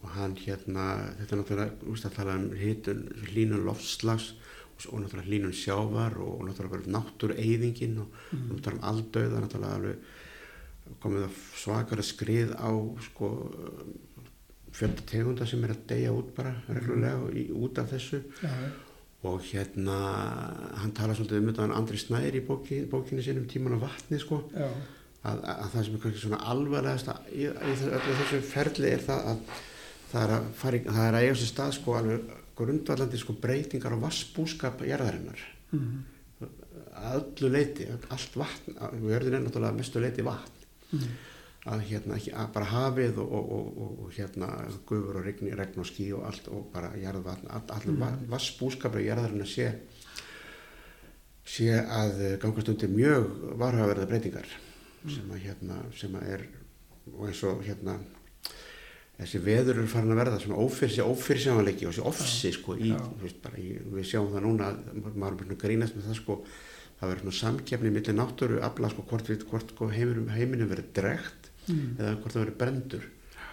Og hann hérna, þetta er náttúrulega, úrst að tala um hitun, hlínun loftslags og, náttúrulega hlínun sjávar og, náttúrulega náttúrueyðingin og mm. náttúrulega um aldauða, náttúrulega alveg komið að svakara skrið á sko fjölda tegunda sem er að deyja út bara reglulega og í, út af þessu. Já, og hérna hann tala svolítið um þetta hann Andri Snæri í bóki, bókinni sinum tíman á vatni sko. Já, að, að það sem er kannski svona alvarlegast í, í þessu, ferli er það að það er að, fara, það er að eiga sér stað sko alveg grundvallandi sko breytingar á vassbúskap jarðarinnar. Mm, að öllu leiti, allt vatn að jörðin er náttúrulega mestu leiti vatn. Mm, að hérna ekki, að bara hafið og, og, og, og, hérna gufur og regn, regn og skí og allt og bara jarðvatn, all, allur mm. vassbúskapur í jarðarinnar sé sé að gangast undir mjög varhaverða breytingar sem að hérna sem að er og eins og hérna þessi veður eru farin að verða svona ófyrsjá, ófyrsjámanleiki og þessi ofsi sko í, veist, bara í, við sjáum það núna maður er bara grínast með það sko það verður svona samkefni millir náttúru afla sko hvort, hvort sko, heiminum, heiminum verður dregt mm, eða hvort það verður brendur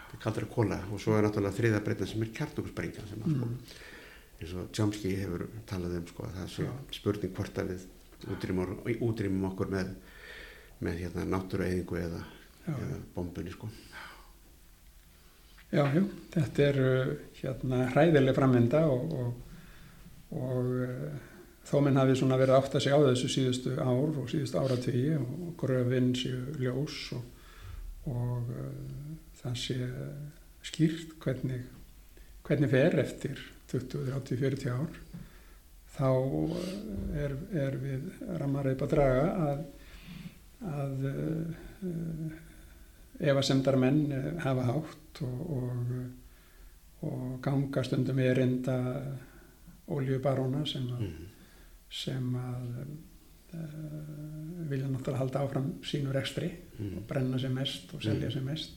það kallar að kóla og svo er náttúrulega þriða breytan sem er kjartnokkursbrengja sem að sko mm, eins og Chomsky hefur talað um sko að það sé Já. spurning hvort að við útrýmum, okkur með með hérna náttúrueyðingu eða, eða bombunni sko já, já, þetta er uh, hérna hræðileg framvinda og, og, og uh, þó minn hafi svona verið átt að segja á þessu síðustu ár og síðustu áratvíi og gröfinn séu ljós og, og uh, það sé skýrt hvernig, hvernig fer eftir 20, 30, 40 ár þá er, er við rammar upp að draga að, að uh, uh, efasemdar menn uh, hafa hátt og, og, og ganga stundum í erinda oljubaróna sem að, mm. sem að uh, vilja náttúrulega halda áfram sínu rekstri Mm. brenna sem mest og selja Mm. sem mest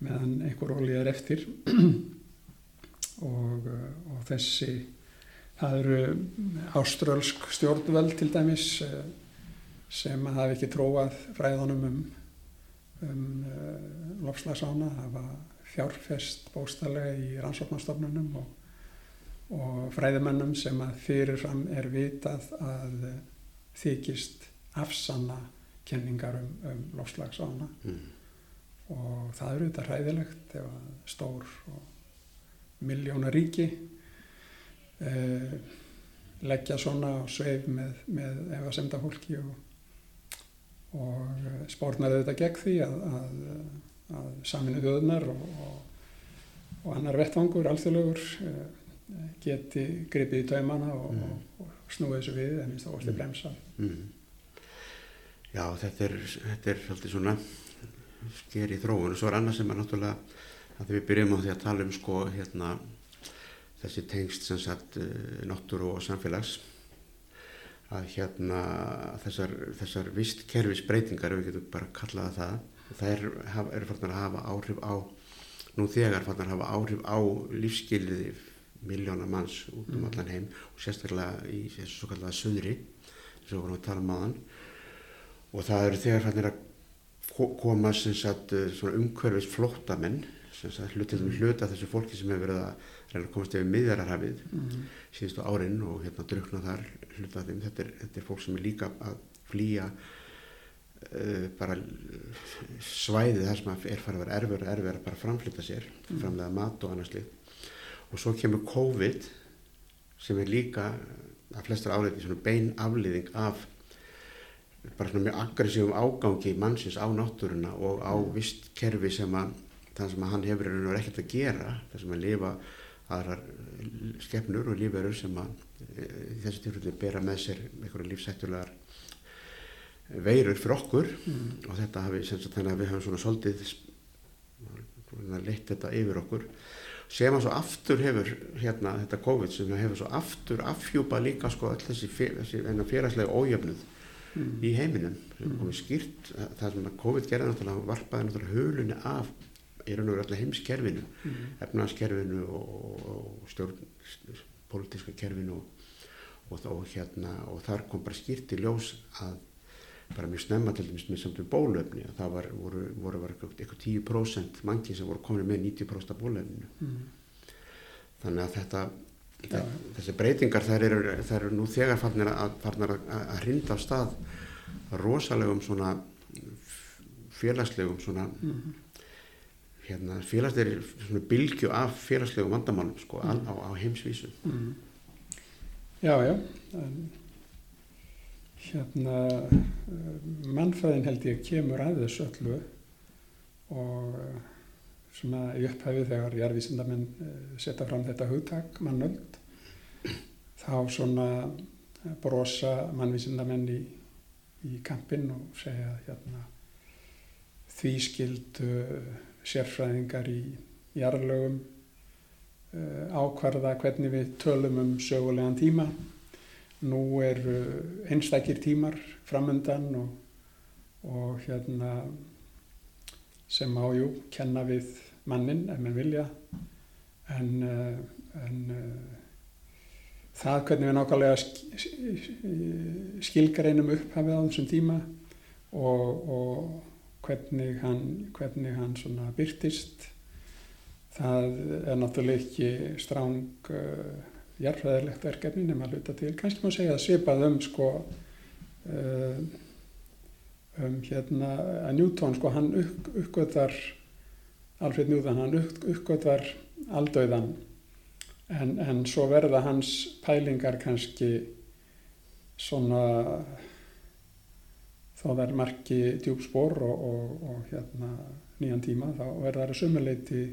meðan einhver olíu er eftir og, uh, og þessi það eru áströlsk stjórnvöld til dæmis sem að hafa ekki tróað fræðunum um, um uh, lofslagsána hafa fjárfest bóstallega í rannsóknarstofnunum og, og fræðimennum sem að fyrirfram er vitað að uh, þykist afsanna kenningar um, um lofslagsána Mm. og það eru þetta hræðilegt ef að stór og miljóna ríki eh, leggja svona á sveif með, með ef að semda fólki og, og eh, spórnar þetta gegn því að, að, að saminu þjóðunar og, og, og annar vettvangur, alþjóðlegur eh, geti gripið í taumana og, Mm. og, snúið þessu við en minnst þá varstu Mm. bremsa Mm. Já, þetta er, þetta er svolítið svona sker í þróun og svo er annað sem er náttúrulega að við byrjum á því að tala um sko hérna þessi tengst sem sagt eh, náttúru og samfélags að hérna þessar, þessar vist kerfisbreytingar við getum bara kallað það þær eru farnar að hafa áhrif á nú þegar farnar að hafa áhrif á lífskiliði miljóna manns út um Mm. allan heim og sérstaklega í þessu svo kallaða söðri sem við vorum að tala um og það eru þegar fannir að ko- koma sem sagt svona umhverfis flóttamenn sem sagt hluti, mm. hluti af þessu fólki sem hefur verið að reyna að komast yfir miðjararhafið mm. síðustu árin og hérna drukna þar hluti af þeim, þetta er, þetta er fólk sem er líka að flýja uh, bara svæðið þar sem er farið að vera erfur og erfur að bara framflytta sér Mm. framlega mat og annars líkt og svo kemur COVID sem er líka að flestar áleiti svona bein aflýðing af bara svona mjög aggressífum ágangi mannsins á náttúruna og á Mm. vist kerfi sem að það sem að hann hefur einhvern veginn ekkert að gera það sem að lifa aðrar skepnur og lífverur sem að e, í þessi tilfelli bera með sér einhverja lífsættulegar veirur fyrir okkur. Mm, og þetta hafi sem sagt þannig að við höfum svona svolítið leitt þetta yfir okkur. Sem að svo aftur hefur hérna þetta COVID sem hefur svo aftur afhjúpað líka sko all þessi, þessi félagslega ójöfnuð mm, í heiminum Mm. komið skýrt það sem að COVID gerði náttúrulega varpaði náttúrulega hulunni af í raun og veru allir heimskerfinu mm, efnaðskerfinu og, og stjórn pólitíska kerfinu og, og, og hérna og þar kom bara skýrt í ljós að bara mjög snemma til dæmis með samt við bólöfni að það var, voru, voru eitthvað, eitthvað 10% mangi sem voru komin með 90% af bólöfninu mm, þannig að þetta Já. þessi breytingar þær eru, þær eru nú þegar farnir að, farnir að, að hrinda af stað rosalegum svona félagslegum svona mm, hérna, félagslegir svona bylgju af félagslegum vandamálum sko, Mm. á, á heimsvísu mm. Já, já, en hérna eh, mannfræðin held ég kemur að þessu öllu og eh, svona í upphæfi þegar jarðvísindamenn eh, setja fram þetta hugtak mannöld þá svona brosa mannvísindamenn í, í kampinn og segja hérna því skildu sérfræðingar í jarðlögum uh, ákvarða hvernig við tölum um sögulegan tíma. Nú eru einstakir tímar framöndan og, og hérna sem ájú kenna við mannin ef mann vilja en, uh, en uh, það hvernig við nákvæmlega sk skilgreinum upphafið á þessum tíma og, og hvernig hann, hvernig hann svona byrtist það er náttúrulega ekki stráng uh, jarðfræðilegt verkefni nema að hluta til. Kannski má segja að svipað um sko uh, um hérna að Newton sko hann upp, uppgötar Alfred Newton hann upp, uppgötar aldauðan en, en svo verða hans pælingar kannski svona þá þær marki djúpspor og, og, og hérna nýjan tíma þá verða þær að sumuleiti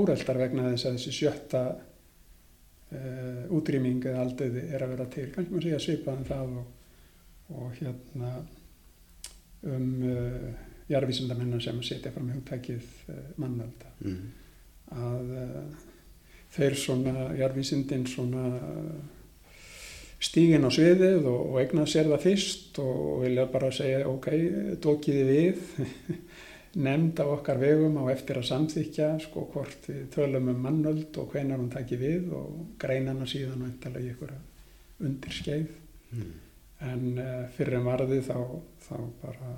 úreldar vegna þess að þessi sjötta uh, útrýming eða aldauði er að vera til kannski maður segja svipað um það og, og hérna um uh, jarðvísindamennar sem setja fram hugtækið uh, mannölda mm. að uh, þeir svona jarðvísindin svona stígin á sviðið og, og eigna sér það fyrst og vilja bara segja ok, dókiði við nefnd á okkar vegum á eftir að samþykja sko hvort við tölum um mannöld og hvenar hún taki við og greinana síðan og eftirlega í ykkur undirskeið Mm. en uh, fyrir en varði þá, þá bara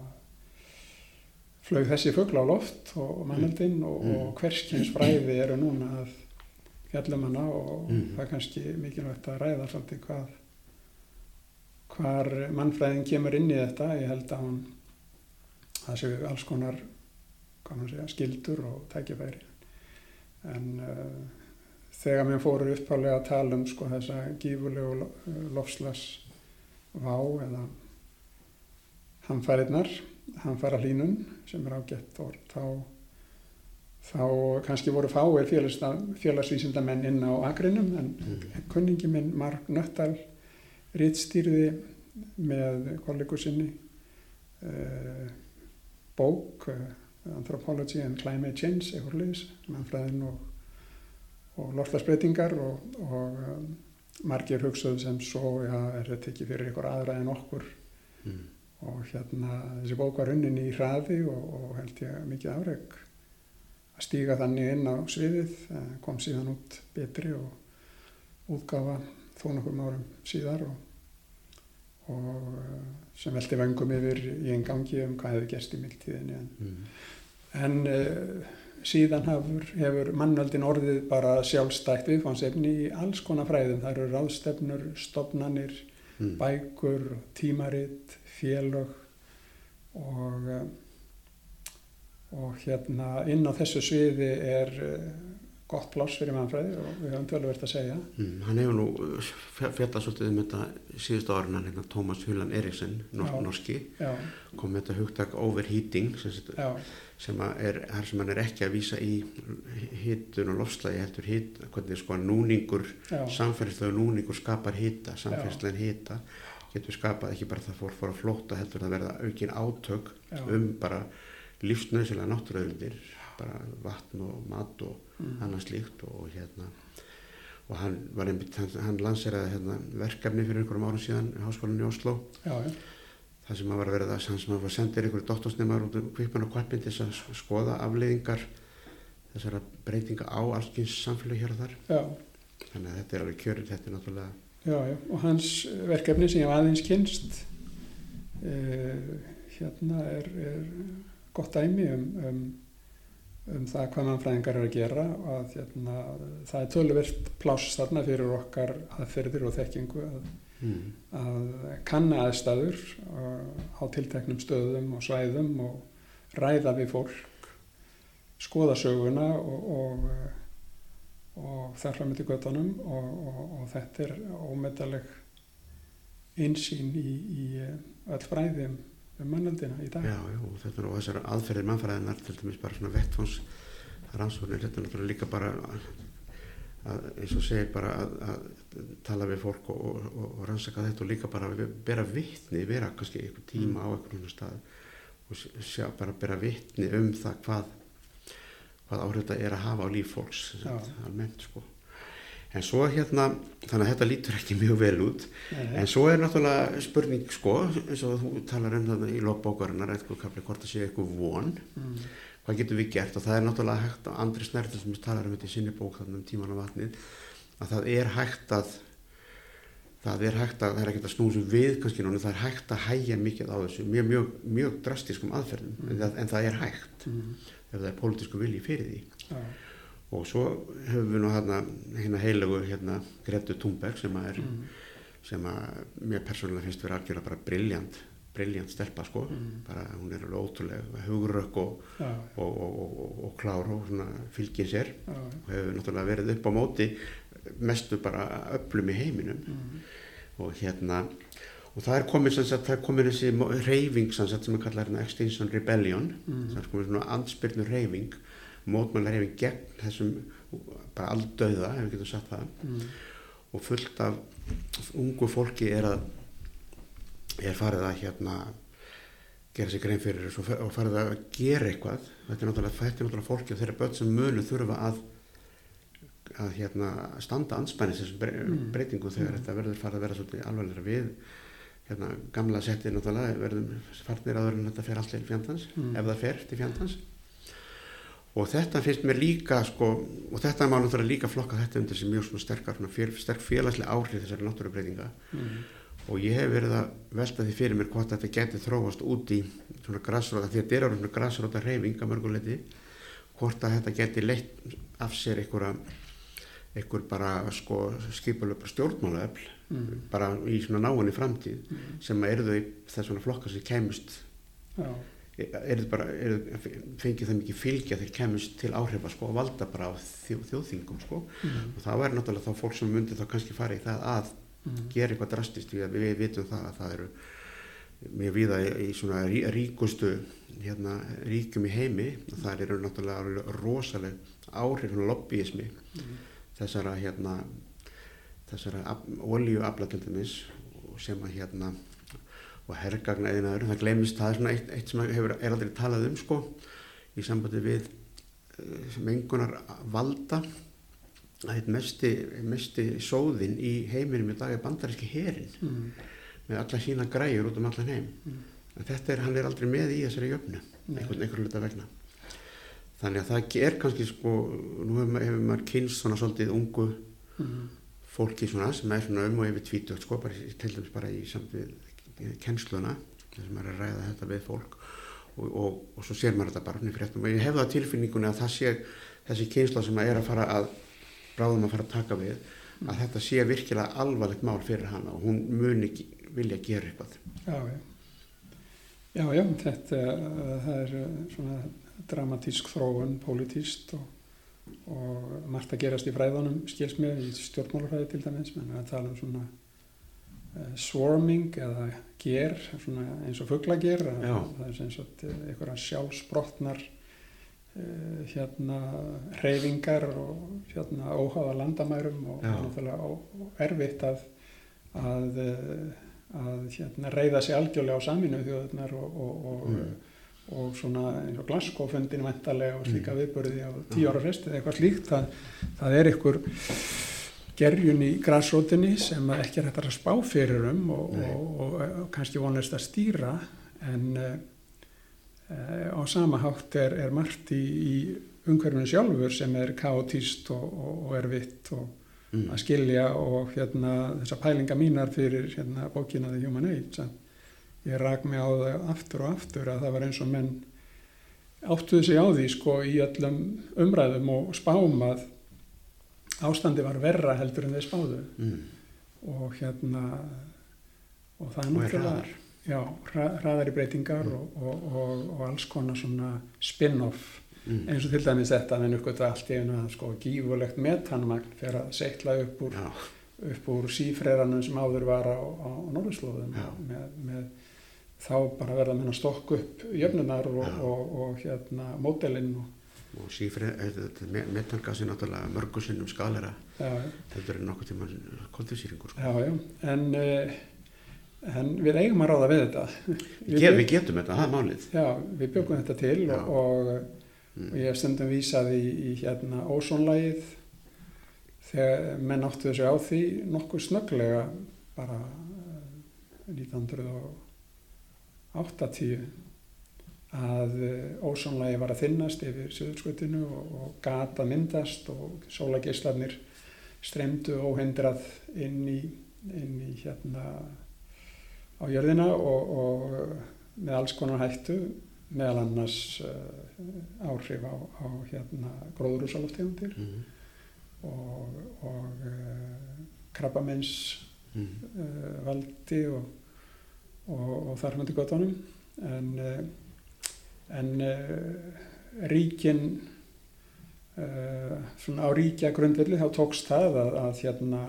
flög þessi fuggla á loft og mannöldin og, Mm. og hverskins fræði eru núna að fjallum hana og Mm. það er kannski mikilvægt að ræða svolítið hvað hvar mannfræðin kemur inn í þetta ég held að hún það séu alls konar segja, skildur og tækifæri en uh, þegar mér fóru upphálega að tala um sko þessa gífulegu lo- lofslags vá eða hamfæriðnar, hamfæra hlínun sem er ágætt orð, þá, þá kannski voru fáir félagsvísindamenn inn á agrinum en Mm. kunningi minn Mark Nöttal rítstýrði með kollegur sinni uh, bók uh, Anthropology and Climate Change eitthvað liðs, mannfræðin og, og lortlagsbreytingar og, og um, margir hugsaðu sem svo, já, er þetta ekki fyrir ykkur aðra en okkur Mm. og hérna þessi bók var unnin í hraði og, og held ég mikið afreg að stíga þannig inn á sviðið kom síðan út betri og útgafa þó nokkur árum síðar og, og eh, sem velti vangum yfir í einn gangi um hvað hefur gerst í mildtíðinni en, Mm. en uh, síðan hefur, hefur mannöldin orðið bara sjálfstætt viðfánsefni í alls konar fræðum það eru ráðstefnur, stopnanir Mm. bækur, tímarit, félög og, eh, og hérna inn á þessu sviði er gott pláss fyrir mannfræði og við höfum tölverkt að segja. Mm, hann hefur nú fjallast svolítið um þetta síðustu árin hann hérna Tómas Hullan Eriksson, norsk, norski, Já, kom með þetta hugtak overheating sem, já, sem er, þar sem hann er ekki að vísa í hittun og lofslægi heldur hitt, hvernig sko núningur, já, samfélagslega núningur skapar hitta, samfélagslega hitta getur skapað ekki bara það fór, fór að flóta heldur að verða aukin átök já, um bara lífsnöðsilega náttúruauðlindir, bara vatn og mat og mm, annað slíkt og hérna og hann var einmitt, hann, hann lanseraði hérna, verkefni fyrir einhverjum árum síðan í háskólanum í Oslo, já, já, það sem var verið að hann sem var sendir einhverju doktorsneimar út um kvikmann og kvarpin til að sk- skoða afleiðingar þessara breytinga á allskins samfélag hér og þar. Já, þannig að þetta er alveg kjörið, þetta er náttúrulega og hans verkefni sem ég hef aðeins kynst uh, hérna er, er gott dæmi um, um, um það hvað mannfræðingar er að gera og að hérna, það er töluvert pláss þarna fyrir okkar aðferðir og þekkingu að, mm. að kanna aðstæður á tilteknum stöðum og svæðum og ræða við fólk skoða söguna og, og, og þar fram til göttunum og, og, og þetta er ómetaleg einsýn í, í uh, öll fræði um, um mannaldina í dag. Já, já, og þetta er og þessar aðferðir mannfræðinar til dæmis bara svona vettfóns rannsóknir, þetta er náttúrulega líka bara að, að, eins og segir bara að, að tala við fólk og, og, og, og rannsaka þetta og líka bara að bera vittni, vera kannski einhver tíma á einhvern stað og sjá bara bera vittni um það hvað hvað áhrif þetta er að hafa á líf fólks almennt sko en svo hérna, þannig að þetta lítur ekki mjög vel út. Nei, En svo er náttúrulega spurning sko, eins og þú talar um þarna í logbókarinnar, eitthvað kapli hvort það sé eitthvað von, mm, hvað getum við gert? Og það er náttúrulega hægt, og Andri Snerður sem talar um þetta í sinni bók þarna um tíman á vatnið, að það er hægt að, það er hægt að, það er ekkert að snúsum við kannski núna, það er hægt að hægja mikið á þessu, mjög, mjög, mjög drastiskum aðferðum, en, það, en það er hægt mm, ef það er pólitísku vilji fyrir því. já, Og svo höfum við nú hérna, hérna heilögu hérna Gretu Thunberg sem að er mm, sem að mér persónulega finnst vera algjörlega bara briljant, briljant stelpa sko, Mm. bara hún er alveg ótrúlega hugurökk og, já, og, og, og, og klár og svona fylgir sér. Já, og hefur náttúrulega verið upp á móti mestu bara öflum í heiminum. Mm, og hérna og það er komin, sem sagt, það er komin þessi hreyfing sem, sagt, sem er kallað hérna Extinction Rebellion. Mm, það er komin svona andspyrnu hreyfing mótmæla hreyfing gegn þessum bara aldauða, ef við getum sagt það mm, og fullt af ungu fólki er að er farið að hérna gera sér grein fyrir þessu og fa- og farið að gera eitthvað þetta er náttúrulega, þetta er náttúrulega fólki og þeirra börn sem munu þurfa að að hérna standa anspænis þessum Mm. breytingum þegar Mm. þetta verður farið að vera svolítið alvarlega við hérna gamla settið náttúrulega verðum farnir aður en þetta fer allt til fjandans Mm. ef það fer til fjandans og þetta finnst mér líka sko, og þetta má náttúrulega líka flokka þetta undir sem mjög sterkar fél, sterk félagslega áhrif þessari náttúrubreitinga mm, og ég hef verið að velta því fyrir mér hvort þetta geti þróast út í svona græsróta, því að þetta er alveg svona græsróta reyfing að mörguleiti hvort að þetta geti leitt af sér einhverja einhver bara sko skipulöfra stjórnmálaöfl mm, bara í svona náinni framtíð mm, sem að eru þau þess svona flokkar sem kemist já, þau bara, eru, fengið það mikið fylgja þeir kemist til áhrifa sko og valda bara á þjó, þjóðþingum sko. Mm, og það væri náttúrulega þá fólk sem myndi þá kannski fara í það að mm, gera eitthvað drastist við, við vitum það að það eru mjög viða í, svona rí, ríkustu hérna, ríkjum í heimi. Og það eru náttúrulega rosaleg áhrif og lobbyismi mm, þessara hérna þessara dæmis og sem að hérna og herrgagna eðinaður, það glemist það er svona eitt, eitt sem hefur, er aldrei talað um sko í sambandi við uh, mengunar valda. Að eitt mesti, mesti sóðin í heiminum í dag er bandaríski herin mm, með alla sína græjur út um allan heim. Mm. þetta er, hann er aldrei með í þessari jöfnu Nei. einhvern, einhvern hluta vegna. Þannig að það er kannski sko, nú hefur, ma- hefur maður kynst svona svolítið ungu mm, fólki svona sem er svona um og yfir tvítugt sko, bara, til dæmis bara í samt við kennsluna þar sem maður er að ræða þetta við fólk og, og, og svo sér maður þetta bara í fréttum. Og ég hef það tilfinningunni að það sé þessi kynsla sem að er að fara að bráðum að fara að taka við að þetta sé virkilega alvarlegt mál fyrir hana og hún muni vilja gera eitthvað. Já, já. Já, já, þetta það er uh, svona dramatísk þróun, pólitíst og, og margt að gerast í fræðunum skilsmið í stjórnmálafræði til dæmis menn að tala um svona swarming eða ger eins og fugglager það er eins og einhverja sjálfsbrotnar uh, hérna reyfingar og hérna óháða landamærum og náttúrulega erfitt að að, að hérna, reyða sig algjörlega á saminu þjóðunar og, og, og, mm. og svona eins og Glasgow-fundin vendalega og slíka mm. viðbörði á tíu ára fresti eða eitthvað slíkt það, það er einhver gerjun í græsrótinni sem ekki er hægt að spá fyrir um og kannski vonast að stýra en e, á sama hátt er, er margt í, í umhverfinu sjálfur sem er kaotíst og erfitt og mm. að skilja og hérna þessa pælinga mínar fyrir hérna bókina The Human Age ég rak mig á það aftur og aftur að það var eins og menn áttuðu sig á því sko í öllum umræðum og spám að ástandi var verra heldur en þeir spáðu. Mm. og hérna og það er náttúrulega já, hraðari breytingar mm. og, og, og, og alls konar svona spin-off. Mm. eins og til dæmis þetta að henni uppgötu allt í einu að sko gífurlegt metanmagn fyrir að seitla upp úr, úr sífreranum sem áður var á, á Norðurslóðum. Með, með þá bara verða að stokk upp jöfnunar og, og, og, og hérna mótelinn og sífrið, eh, metangas er náttúrulega mörgusinnum skalera þetta er nokkuð tíma koldvísýringur sko. Já, já, en eh, en við eigum að ráða við þetta. Við, við getum þetta, það er málið. Já, við byggum þetta til og mm. og ég hef stundum vísað í, í hérna ósónlægið þegar menn áttu þessu á því nokkuð snögglega bara 1980 eh, að eh, ósónlægi var að þinnast yfir söðurskutinu og, og gata myndast og sólageislarnir streymdu óhendrað inn í, inn í hérna á jörðina og, og með alls konar hættu meðal annars uh, áhrif á, á hérna, gróðurúsaloftegundir mm -hmm. og, og uh, krabbamenns mm -hmm. uh, valdi og, og, og þar hundi gotunum en, en ríkin svona á ríkja grundvilli þá tókst það að, að hérna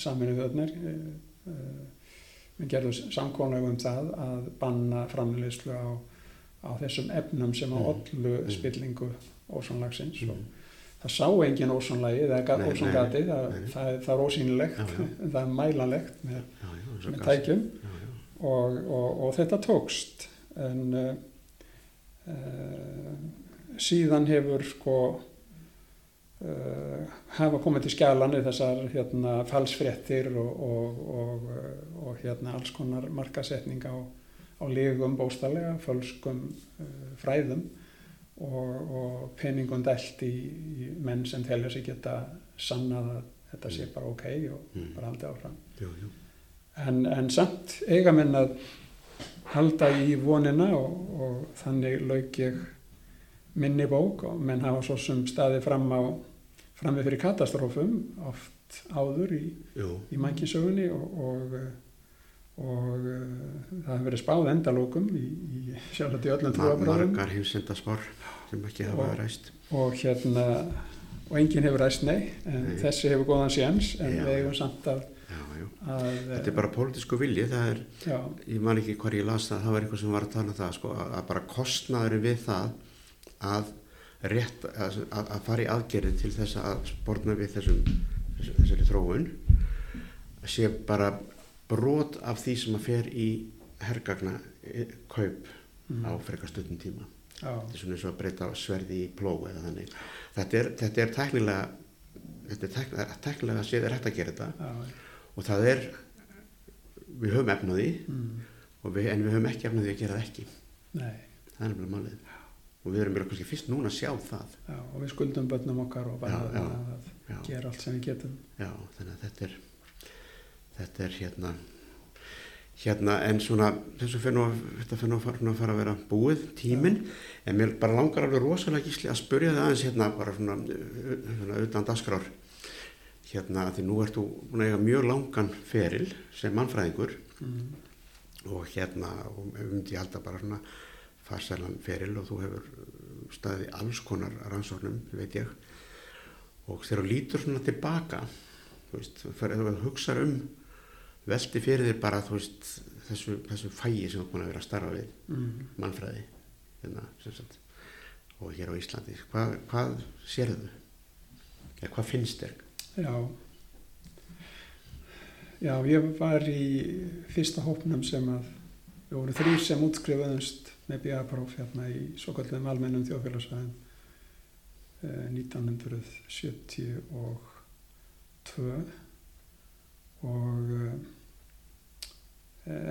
saminu þöðnir við gerðum samkónau um það að banna framleyslu á á þessum efnum sem á ollu mm. mm. spillingu ósónlagsins mm. og það sá engin ósónlagi eða ósóngati, það, það, það er ósýnilegt já, já. það er mælanlegt með, já, með tækjum og, og, og þetta tókst en síðan hefur sko uh, hafa komið til skjálanir þessar hérna falsfrettir og, og hérna alls konar markasetning á á lígum bóstallega, fölskum uh, fræðum og, og peningum dælt í, í menn sem telja sig geta sannað að þetta sé bara ok og mm. bara haldið áfram. Jú, jú. En, en samt eiga menn að halda í vonina og, og þannig lauk ég minni bók og menn hafa svo sem staði fram á framið fyrir katastrófum oft áður í, í mækinsögunni og, og og uh, það hefur verið spáð endalókum í, í sjálfsagt í öllum trúabræðum margar heimsendaspár sem ekki hafa ræst. og hérna og enginn hefur ræst nei en nei. þessi hefur góðan séns en já, við hefum samt að, já, já. að þetta er bara pólitísku vilji það er, ég man ekki hvar ég las það það var eitthvað sem var að tala um það sko, að bara kostnaðurinn við það að rétt að, að fara í aðgerði til þess að spórna við þessum þessari þróun sé bara brot af því sem að fer í herrgagna eh, kaup mm. á frekar stundum tíma ah. þetta er svona eins og að breyta sverði í pló eða þannig þetta er, þetta er tæknilega þetta er tæknilega, að séð er hægt að gera þetta ah. Og það er við höfum efnaði mm. við, en við höfum ekki efnaði að gera það ekki. Nei. það er náttúrulega málið. Og við erum kannski fyrst núna að sjá það. Já, og við skuldum börnum okkar og bara já, já, að gera allt sem við getum. Já, þannig að þetta er þetta er hérna hérna en svona þessu fyrir nú, þetta fyrir nú að fara, að vera búið tíminn. En mér bara langar alveg rosalega gísli að spurja það aðeins hérna bara svona, svona utan dasgrár hérna því nú ertu búin að eiga mjög langan feril sem mannfræðingur. Mm. og hérna og um því alltaf bara svona farsælan feril og þú hefur staðið alls konar rannsóknum veit ég. Og þegar þú lítur svona tilbaka þú veist, þú hugsa um velti fyrir þér bara veist, þessu, þessu fægi sem þú búin að vera að starfa við mm. mannfræði hérna, og hér á Íslandi hvað, hvað sérðu? Eða hvað finnst þér Já. Já, ég var í fyrsta hópnum sem að við vorum þrýr sem útskrifaðumst með BA-próf hérna í svo kallum almennum þjóðfélagsvæðin eh, 1972 og eh,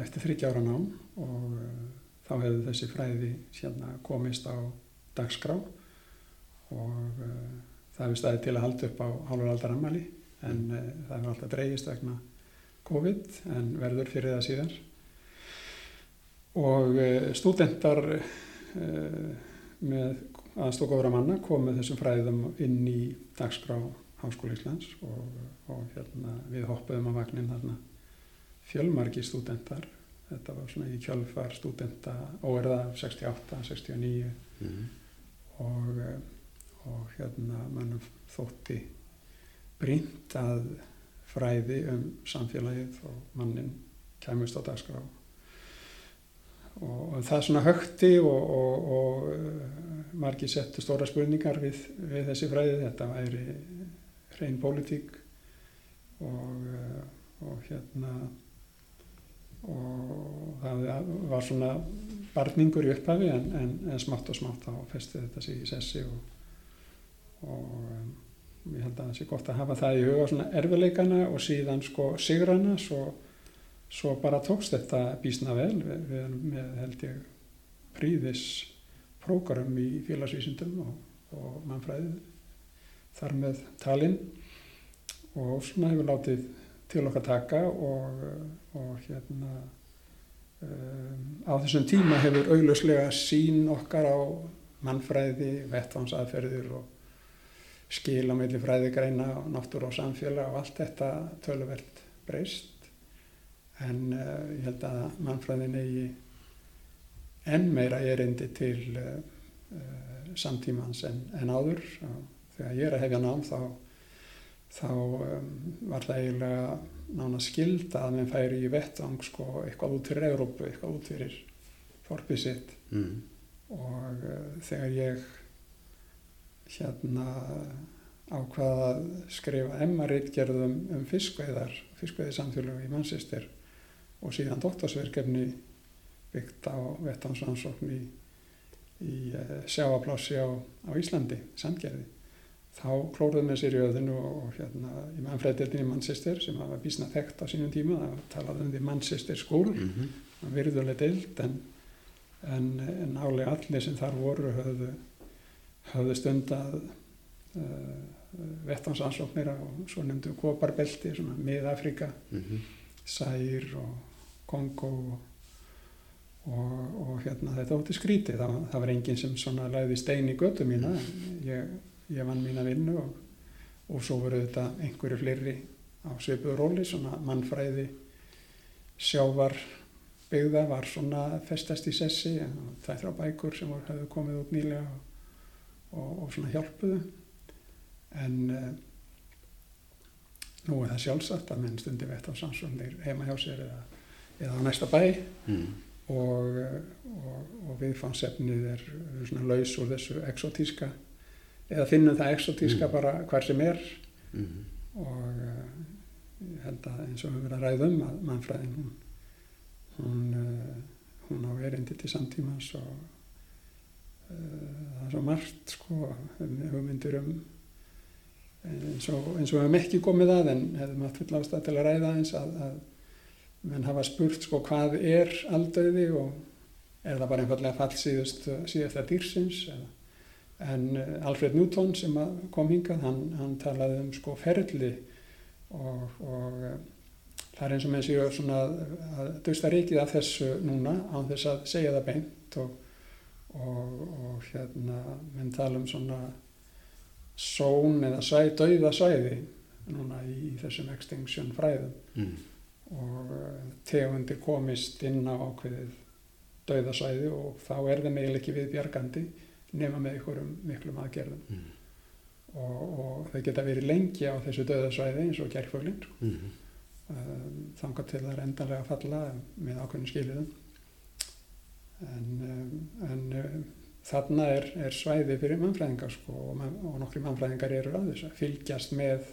eftir 30 ára nám og eh, þá hefði þessi fræði hérna komist á dagskrá og það hefur staðið til að halda upp á hálfur aldar ammali en uh, það hefur alltaf dreigist vegna COVID en verður fyrir það síðan og uh, stúdendar uh, með aðstókofra manna kom með þessum fræðum inn í dagskrá Háskóla Íslands og, og hérna, við hoppuðum á vagnin þarna. Fjölmargi stúdendar þetta var svona í kjölfar stúdenda óerða 68, 69 mm. og, eh, og hérna mannum þótti brínt að fræði um samfélagið og mannin kæmust á dagskrá. Og, það svona högti og, og, og eh, margi settu stóra spurningar við, við þessi fræði. Þetta væri hrein pólitík og, eh, og hérna og það var svona barningur í upphafi en, en, en smátt og smátt þá festi þetta sig í sessi og, og um, ég held að það sé gott að hafa það í huga svona erfileikana og síðan sko sigrana svo, svo bara tókst þetta bísna vel. Við, við erum með held ég príðis prógram í félagsvísindum og, og mannfræði þar með talinn og svona hefur látið til okkar taka og, og hérna um, á þessum tíma hefur augljóslega sín okkar á mannfræði, vettvansaðferðir og skil á milli fræðigreina og náttúru og samfélag og allt þetta töluvert breyst. En uh, ég held að mannfræðin eigi enn meira erindi til uh, uh, samtímans en, en áður. Og þegar ég er að hefja nám þá þá um, var það eiginlega nána skilda að mann færi í vettvang sko, eitthvað út fyrir Európu, eitthvað út fyrir þorpið sitt. Mm. og þegar ég hérna ákvaða að skrifa emmaritgerðum um fiskveiðar, fiskveiði samfélög í Manchester og síðan doktorsverkefni byggt á vettvangsrannsókn í, í uh, sjáaplássi á, á Íslandi, Sandgerði þá klóruðum við sér í öðinu og hérna í mannfræðdeldinni Manchester sem hafa bísna þekkt á sínum tíma það talaði um því Manchester School Mm -hmm. virðuleg deild en, en, en álega allir sem þar voru höfðu, höfðu stundað uh, vettvansansóknir á svo nefndu Koparbelti, svona Mið-Afrika Mm -hmm. Sær og Kongo og, og, og hérna þetta ótti skrítið, það, það var enginn sem svona læði stein í götu mína. Ég, ég vann mína vinnu og, og svo voru þetta einhverju fleiri á svipuðu róli, svona mannfræði sjávar byggða var svona festast í sessi það er þrjá bækur sem voru, hefðu komið út nýlega og, og, og svona hjálpuðu en uh, nú er það sjálfsagt að menn stundi vett á samsvöndir heima hjá sér eða, eða á næsta bæ Mm. og, og, og viðfangsefnið er svona laus úr þessu exotíska eða finnum það exotíska Mm. bara hver sem er Mm og uh, ég held að eins og við verðum að ræða um að mannfræðin hún, hún, uh, hún á erindi til samtímans og það er svo margt sko, um hugmyndir um. Eins og, við hefum ekki komið að en hefðum að fulla ástæð til að ræða eins að, að menn hafa spurt sko hvað er aldauði og er það bara einfallega fall síðust, síðast að dýrsins En uh, Alfred Newton sem kom hingað, hann, hann talaði um sko ferli og, og uh, það er eins og með séu að, að dösta ríkið af þessu núna án þess að segja það beint og, og, og hérna menn tala um svona són eða svæ, dauða svæði núna í, í þessum extinction fræðum Mm. og uh, tegundir komist inn á ákveðið dauða svæði og þá er það meðal ekki við bjargandi nema með einhverjum miklum aðgerðum Mm. og, og þau geta verið lengi á þessu döðasvæði eins og gerföglinn Mm. þangað til það er endanlega að falla með ákveðinu skiliðum en, um, en um, þarna er, er svæði fyrir mannfræðingar sko, og, og nokkri mannfræðingar eru að þess að fylgjast með,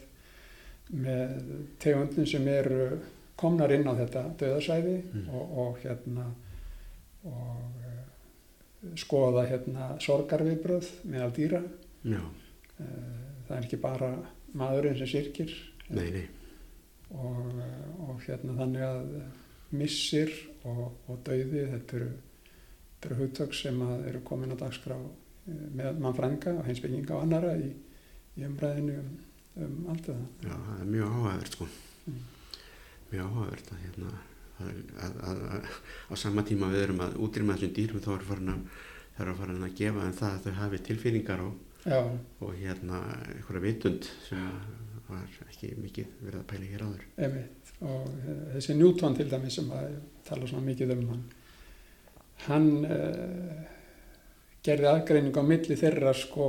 með tegundin sem eru komnar inn á þetta döðasvæði Mm. og, og hérna og uh, skoða hérna sorgarviðbröð meðal dýra Já, uh, það er ekki bara maðurinn sem sirkir nei, nei. og, og hérna þannig að missir og, og dauði þetta eru, þetta eru hugtök sem eru komin á dagskrá eh, með mannfrænga og heimsbygginga og annara í, í umræðinu um, um allt það. Já, það er mjög áhugavert sko. Mm. Mjög áhugavert að hérna að, að, að, að, á sama tíma við erum að útrýma þessum dýrum þá erum farin að, erum farin að gefa en það að þau hafi tilfinningar og, og hérna einhverja vitund sem var ekki mikið verið að pæla hér áður. einmitt. Og eh, þessi Newton til dæmis sem að tala svona mikið um hann, hann uh, gerði aðgreining á milli þeirra sko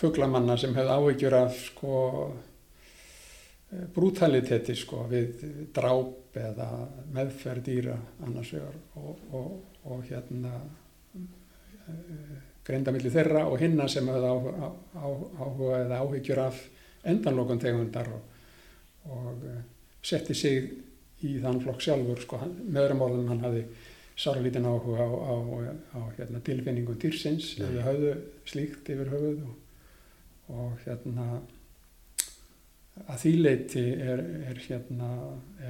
fuglamanna sem hefði áhyggjur af sko eh, brutaliteti sko við dráp eða meðferð dýra annars vegar og, og, og hérna uh, greinda milli þeirra og hinna sem hefði áhuga, áhuga eða áhyggjur af endanlokun tegundar og, og setti sig í þann flokk sjálfur sko, hann, með öðrum orðum hann hafði sára lítinn áhuga á, á, á hérna, tilfinningum dýrsins Nei. eða höfðu slíkt yfir höfuð og, og hérna að því leiti er, er hérna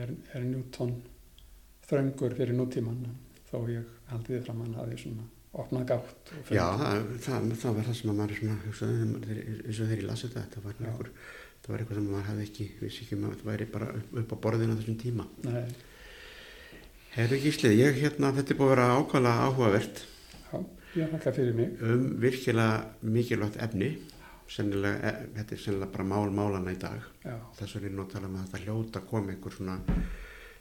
er, er Newton þröngur fyrir nútíman þó ég haldi þið fram að hann hafi svona opnað gátt Já, það, það, það var það sem að maður svona hugsaði maður- eins og þegar ég lasi þetta, þetta var, einhver, þetta var eitthvað sem maður hefði ekki, vissi ekki um að þetta væri bara upp, upp á borðinu á þessum tíma. Nei, Herru Gíslið, ég hérna, þetta er búið að vera ákvæmlega áhugavert. Já, ég þakka fyrir mig. Um virkilega mikilvægt efni, sennilega, e, þetta er sennilega bara mál málana í dag. já, Þess vegna er nú að tala með að þetta hljóta koma einhver svona,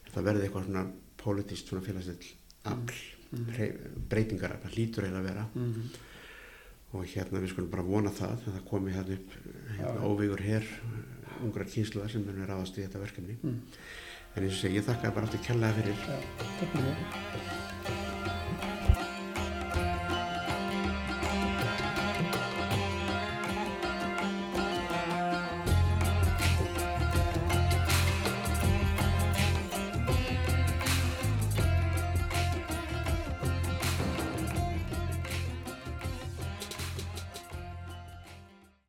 þetta verði eitthvað svona pólitíst svona félagslega afl, mm, breytingar, það hlýtur eiginlega að vera. mm, og hérna við skulum bara vona það að það komi hérna upp hérna, óvígur hér ungra kynsluðar sem munir ráðast í þetta verkefni. Mm, en eins og ég þakka bara aftur kjallaði fyrir